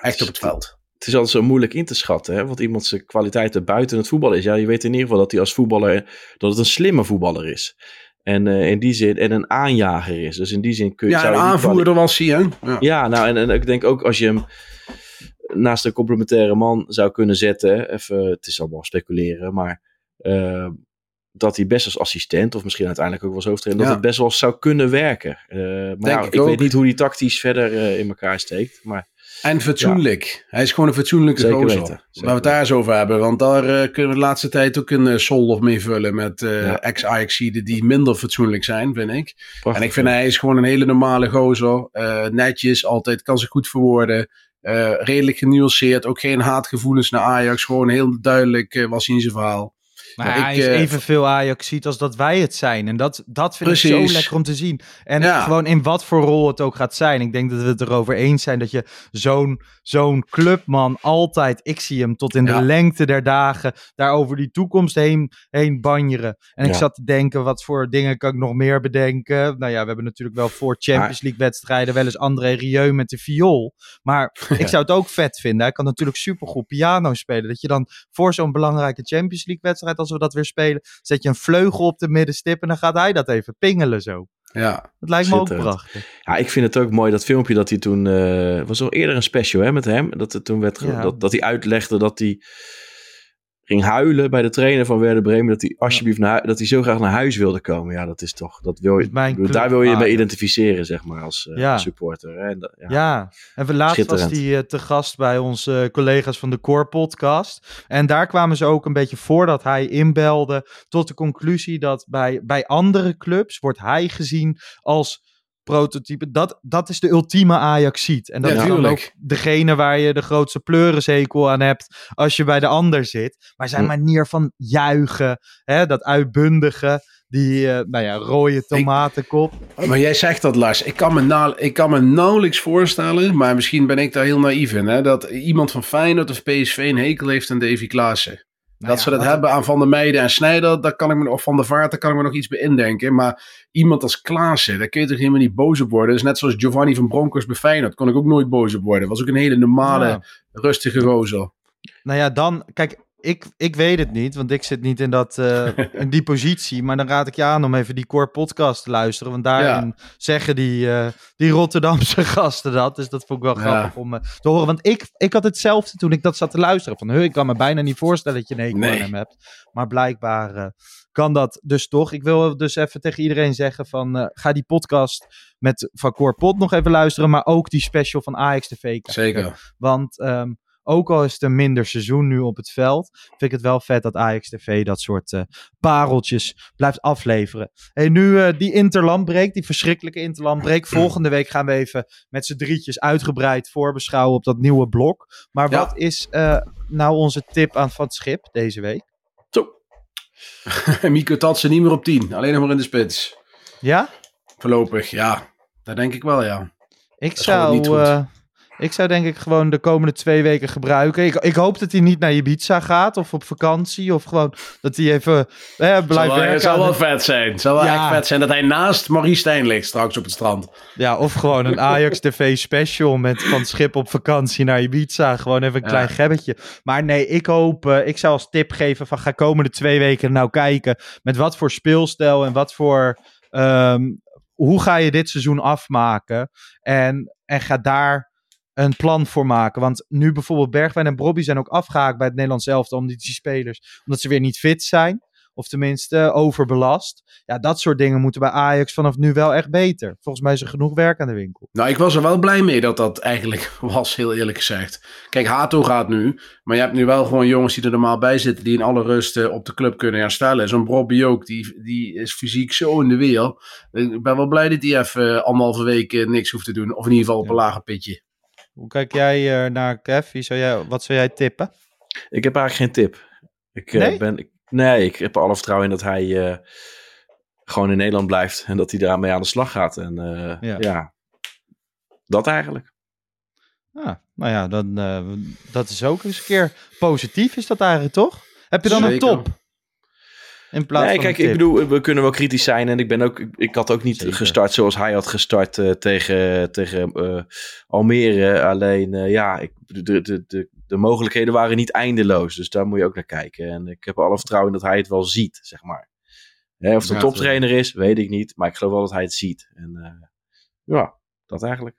Echt op het veld. Het is altijd zo moeilijk in te schatten, hè? wat iemand zijn kwaliteiten buiten het voetbal is. Ja, je weet in ieder geval dat hij als voetballer, dat het een slimme voetballer is. En eh, in die zin, en een aanjager is. Dus in die zin kun je. Ja, zou een die aanvoerder was hij, hè? Ja. Ja, nou, en, en ik denk ook als je hem naast een complementaire man zou kunnen zetten, even, het is allemaal speculeren, maar eh, dat hij best als assistent, of misschien uiteindelijk ook wel als hoofdtrainer, Ja. dat het best wel zou kunnen werken. Eh, maar ik ik, weet niet hoe hij tactisch verder in elkaar steekt, maar En fatsoenlijk. Hij is gewoon een fatsoenlijke Zeker gozer. weten, Waar we het daar eens over hebben. Want daar eh, kunnen we de laatste tijd ook een uh, sol mee vullen met eh Ja. ex-Ajaxiden die minder fatsoenlijk zijn, vind ik. prachtig. En ik vind hij is gewoon een hele normale gozer. Eh, netjes, altijd kan zich goed verwoorden. Eh, redelijk genuanceerd. Ook geen haatgevoelens naar Ajax. Gewoon heel duidelijk eh, was hij in zijn verhaal. Maar Ik, hij is eh, evenveel Ajax als dat wij het zijn. En dat, dat vind ik zo lekker om te zien. En Ja. gewoon in wat voor rol het ook gaat zijn. Ik denk dat we het erover eens zijn dat je zo'n zo'n clubman altijd... Ik zie hem tot in Ja. de lengte der dagen daar over die toekomst heen, heen banjeren. En ik Ja. zat te denken, wat voor dingen kan ik nog meer bedenken? Nou ja, we hebben natuurlijk wel voor Champions League wedstrijden wel eens André Rieu met de viool. Maar ik zou het ook vet vinden. Hij kan natuurlijk supergoed piano spelen. Dat je dan voor zo'n belangrijke Champions League wedstrijd, als we dat weer spelen, zet je een vleugel op de middenstip en dan gaat hij dat even pingelen zo. Ja, Dat lijkt me ook prachtig. Ja, ik vind het ook mooi, dat filmpje dat hij toen... eh was al eerder een special hè, met hem. Dat, toen werd Ja. dat, dat hij uitlegde dat hij ging huilen bij de trainer van Werder Bremen. Dat hij alsjeblieft naar, dat hij zo graag naar huis wilde komen. Ja, dat is toch... Dat wil je, club, daar wil je mee identificeren, zeg maar, als eh, supporter. Hè. En dat- ja. Ja, en we laatst was hij eh, te gast bij onze eh, collega's van de Core Podcast. En daar kwamen ze ook een beetje voordat hij inbelde tot de conclusie dat bij, bij andere clubs wordt hij gezien als prototype. Dat, dat is de ultieme Ajaxiet. En dat Ja, is dan ook degene waar je de grootste pleurenzekel aan hebt als je bij de ander zit. Maar zijn Hm. manier van juichen, hè, dat uitbundige, die eh, nou ja, rode tomatenkop. maar jij zegt dat Lars. Ik kan, me na, ik kan me nauwelijks voorstellen, maar misschien ben ik daar heel naïef in, hè, dat iemand van Feyenoord of PSV een hekel heeft aan Davy Klaassen. Nou dat ze dat hebben aan Van der Meijden en Snijder, daar kan ik me, of Van der Vaart, daar kan ik me nog iets bij indenken. Maar iemand als Klaassen, daar kun je toch helemaal niet boos op worden. Dat is net zoals Giovanni van Bronckhorst bij Feyenoord, kon ik ook nooit boos op worden. Was ook een hele normale, Ja. rustige gozer. Nou ja, dan, kijk, ik, ik weet het niet, want ik zit niet in, dat, eh, in die positie. Maar dan raad ik je aan om even die Core podcast te luisteren. Want daarin zeggen die, eh, die Rotterdamse gasten dat. Dus dat vond ik wel Ja. grappig om eh, te horen. Want ik, ik had hetzelfde toen ik dat zat te luisteren. Van, "Huh, ik kan me bijna niet voorstellen dat je een hekel Nee. hem hebt. Maar blijkbaar kan dat dus toch. Ik wil dus even tegen iedereen zeggen van... ga die podcast met, van Core Pod nog even luisteren. Maar ook die special van AX TV kijken. Zeker. Want ehm, ook al is het een minder seizoen nu op het veld, vind ik het wel vet dat Ajax TV dat soort eh, pareltjes blijft afleveren. Hey, nu eh, die interlandbreek, die verschrikkelijke interlandbreek. Volgende week gaan we even met z'n drietjes uitgebreid voorbeschouwen op dat nieuwe blok. Maar Ja. wat is eh, nou onze tip aan Van het Schip deze week? Zo. Mico Tatsen niet meer op 10, alleen nog maar in de spits. Ja? Voorlopig, ja. Dat denk ik wel, ja. Ik gewoon zou, niet goed. Ik zou denk ik gewoon de komende twee weken gebruiken. Ik, ik hoop dat hij niet naar Ibiza gaat of op vakantie. Of gewoon dat hij even eh, blijft Zal wel- werken. Het zou wel vet zijn. Het zou wel Ja. echt vet zijn dat hij naast Marie Stijn ligt straks op het strand. Ja, of gewoon een Ajax TV special met van schip op vakantie naar Ibiza. Gewoon even een Ja. klein gebbetje. Maar nee, ik hoop, eh, ik zou als tip geven van ga komende twee weken nou kijken met wat voor speelstijl en wat voor, ehm, hoe ga je dit seizoen afmaken. En, en ga daar een plan voor maken. Want nu bijvoorbeeld Bergwijn en Brobby zijn ook afgehaakt bij het Nederlands elftal. Omdat die spelers, omdat ze weer niet fit zijn. Of tenminste overbelast. Ja, dat soort dingen moeten bij Ajax vanaf nu wel echt beter. Volgens mij is er genoeg werk aan de winkel. Nou, ik was er wel blij mee dat dat eigenlijk was, heel eerlijk gezegd. Kijk, Hato gaat nu. Maar je hebt nu wel gewoon jongens die er normaal bij zitten. Die in alle rust eh, op de club kunnen herstellen. Zo'n Bobby ook. Die, die is fysiek zo in de weer. Ik ben wel blij dat hij even eh, anderhalve week eh, niks hoeft te doen. Of in ieder geval op Ja. een lager pitje. Hoe kijk jij eh, naar Kev? Wie zou jij, wat zou jij tippen? Ik heb eigenlijk geen tip. Ik, eh, Nee? ben, ik, nee, ik heb er alle vertrouwen in dat hij eh, gewoon in Nederland blijft. En dat hij daarmee aan de slag gaat. En eh, Ja. ja. dat eigenlijk. Ah, nou ja, dan, eh, dat is ook eens een keer positief, is dat eigenlijk toch? Heb je dan een top? In plaats Nee, van kijk, ik bedoel, we kunnen wel kritisch zijn. En ik ben ook, ik, had ook niet Zeker. gestart zoals hij had gestart eh, tegen, tegen eh, Almere. Alleen, eh, ja, ik, de, de, de, de mogelijkheden waren niet eindeloos. Dus daar moet je ook naar kijken. En ik heb alle vertrouwen in dat hij het wel ziet, zeg maar. Hè, of het een Ja, toptrainer is, weet ik niet. Maar ik geloof wel dat hij het ziet. En ja, dat eigenlijk.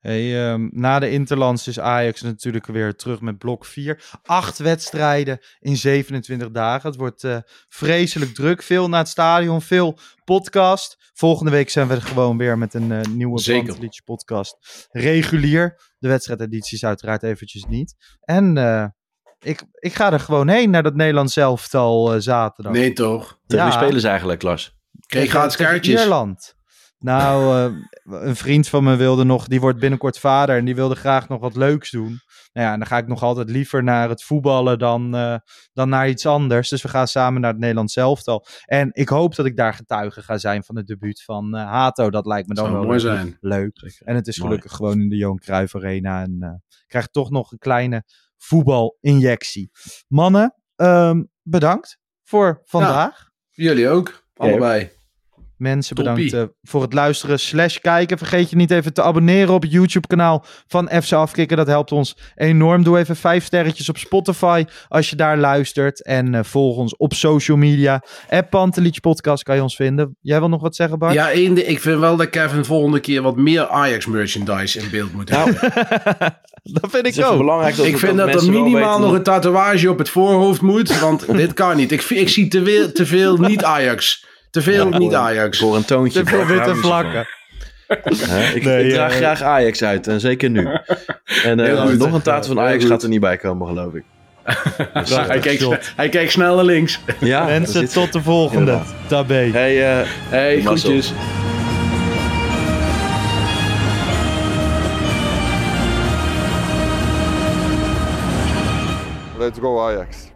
Hey, ehm, na de Interlands is Ajax natuurlijk weer terug met blok 4. Acht wedstrijden in 27 dagen. Het wordt eh, vreselijk druk. Veel naar het stadion, veel podcast. Volgende week zijn we er gewoon weer met een eh, nieuwe Zeker. Brandliedje podcast. Regulier. De wedstrijdedities uiteraard eventjes niet. En eh, ik, ik ga er gewoon heen naar dat Nederlands elftal eh zaterdag. Nee, toch? Tegen Ja. wie spelen ze eigenlijk, Lars? Kreeg gratis kaartjes. Ierland. Nou, eh, een vriend van me wilde nog, die wordt binnenkort vader en die wilde graag nog wat leuks doen. Nou ja, en dan ga ik nog altijd liever naar het voetballen dan, eh, dan naar iets anders. Dus we gaan samen naar het Nederlands elftal. En ik hoop dat ik daar getuige ga zijn van het debuut van eh, Hato. Dat lijkt me dan wel mooi leuk. zijn. leuk. En het is Mooi. gelukkig gewoon in de Johan Cruijff Arena. En krijg toch nog een kleine voetbalinjectie. Mannen, ehm, bedankt voor vandaag. Jullie ook. Allebei. Mensen Toppie. bedankt eh, voor het luisteren slash kijken. Vergeet je niet even te abonneren op het YouTube kanaal van FC Afkikken. Dat helpt ons enorm. Doe even vijf sterretjes op Spotify als je daar luistert. En eh, volg ons op social media. App Pantelietje Podcast kan je ons vinden. Jij wil nog wat zeggen Bart? Ja, één ding. Ik vind wel dat Kevin volgende keer wat meer Ajax merchandise in beeld moet hebben. dat vind Het ik is even ook. belangrijk dat ik vind dat er minimaal nog dat- een tatoeage op het voorhoofd moet. Want dit kan niet. Ik, ik zie te veel, te veel niet Ajax. Te veel Ja, niet Ajax. Voor een toontje. Te veel witte vlakken. Hè? Ik, Nee, ik draag eh, graag Ajax uit. En zeker nu. En eh, goed. nog een taart van Ajax gaat er niet bij komen, geloof ik. Dus, eh, hij, kijkt, shot. hij kijkt snel naar links. ja, Mensen, tot de volgende. Tabé. Hey, eh, Hey, groetjes. Let's go Ajax.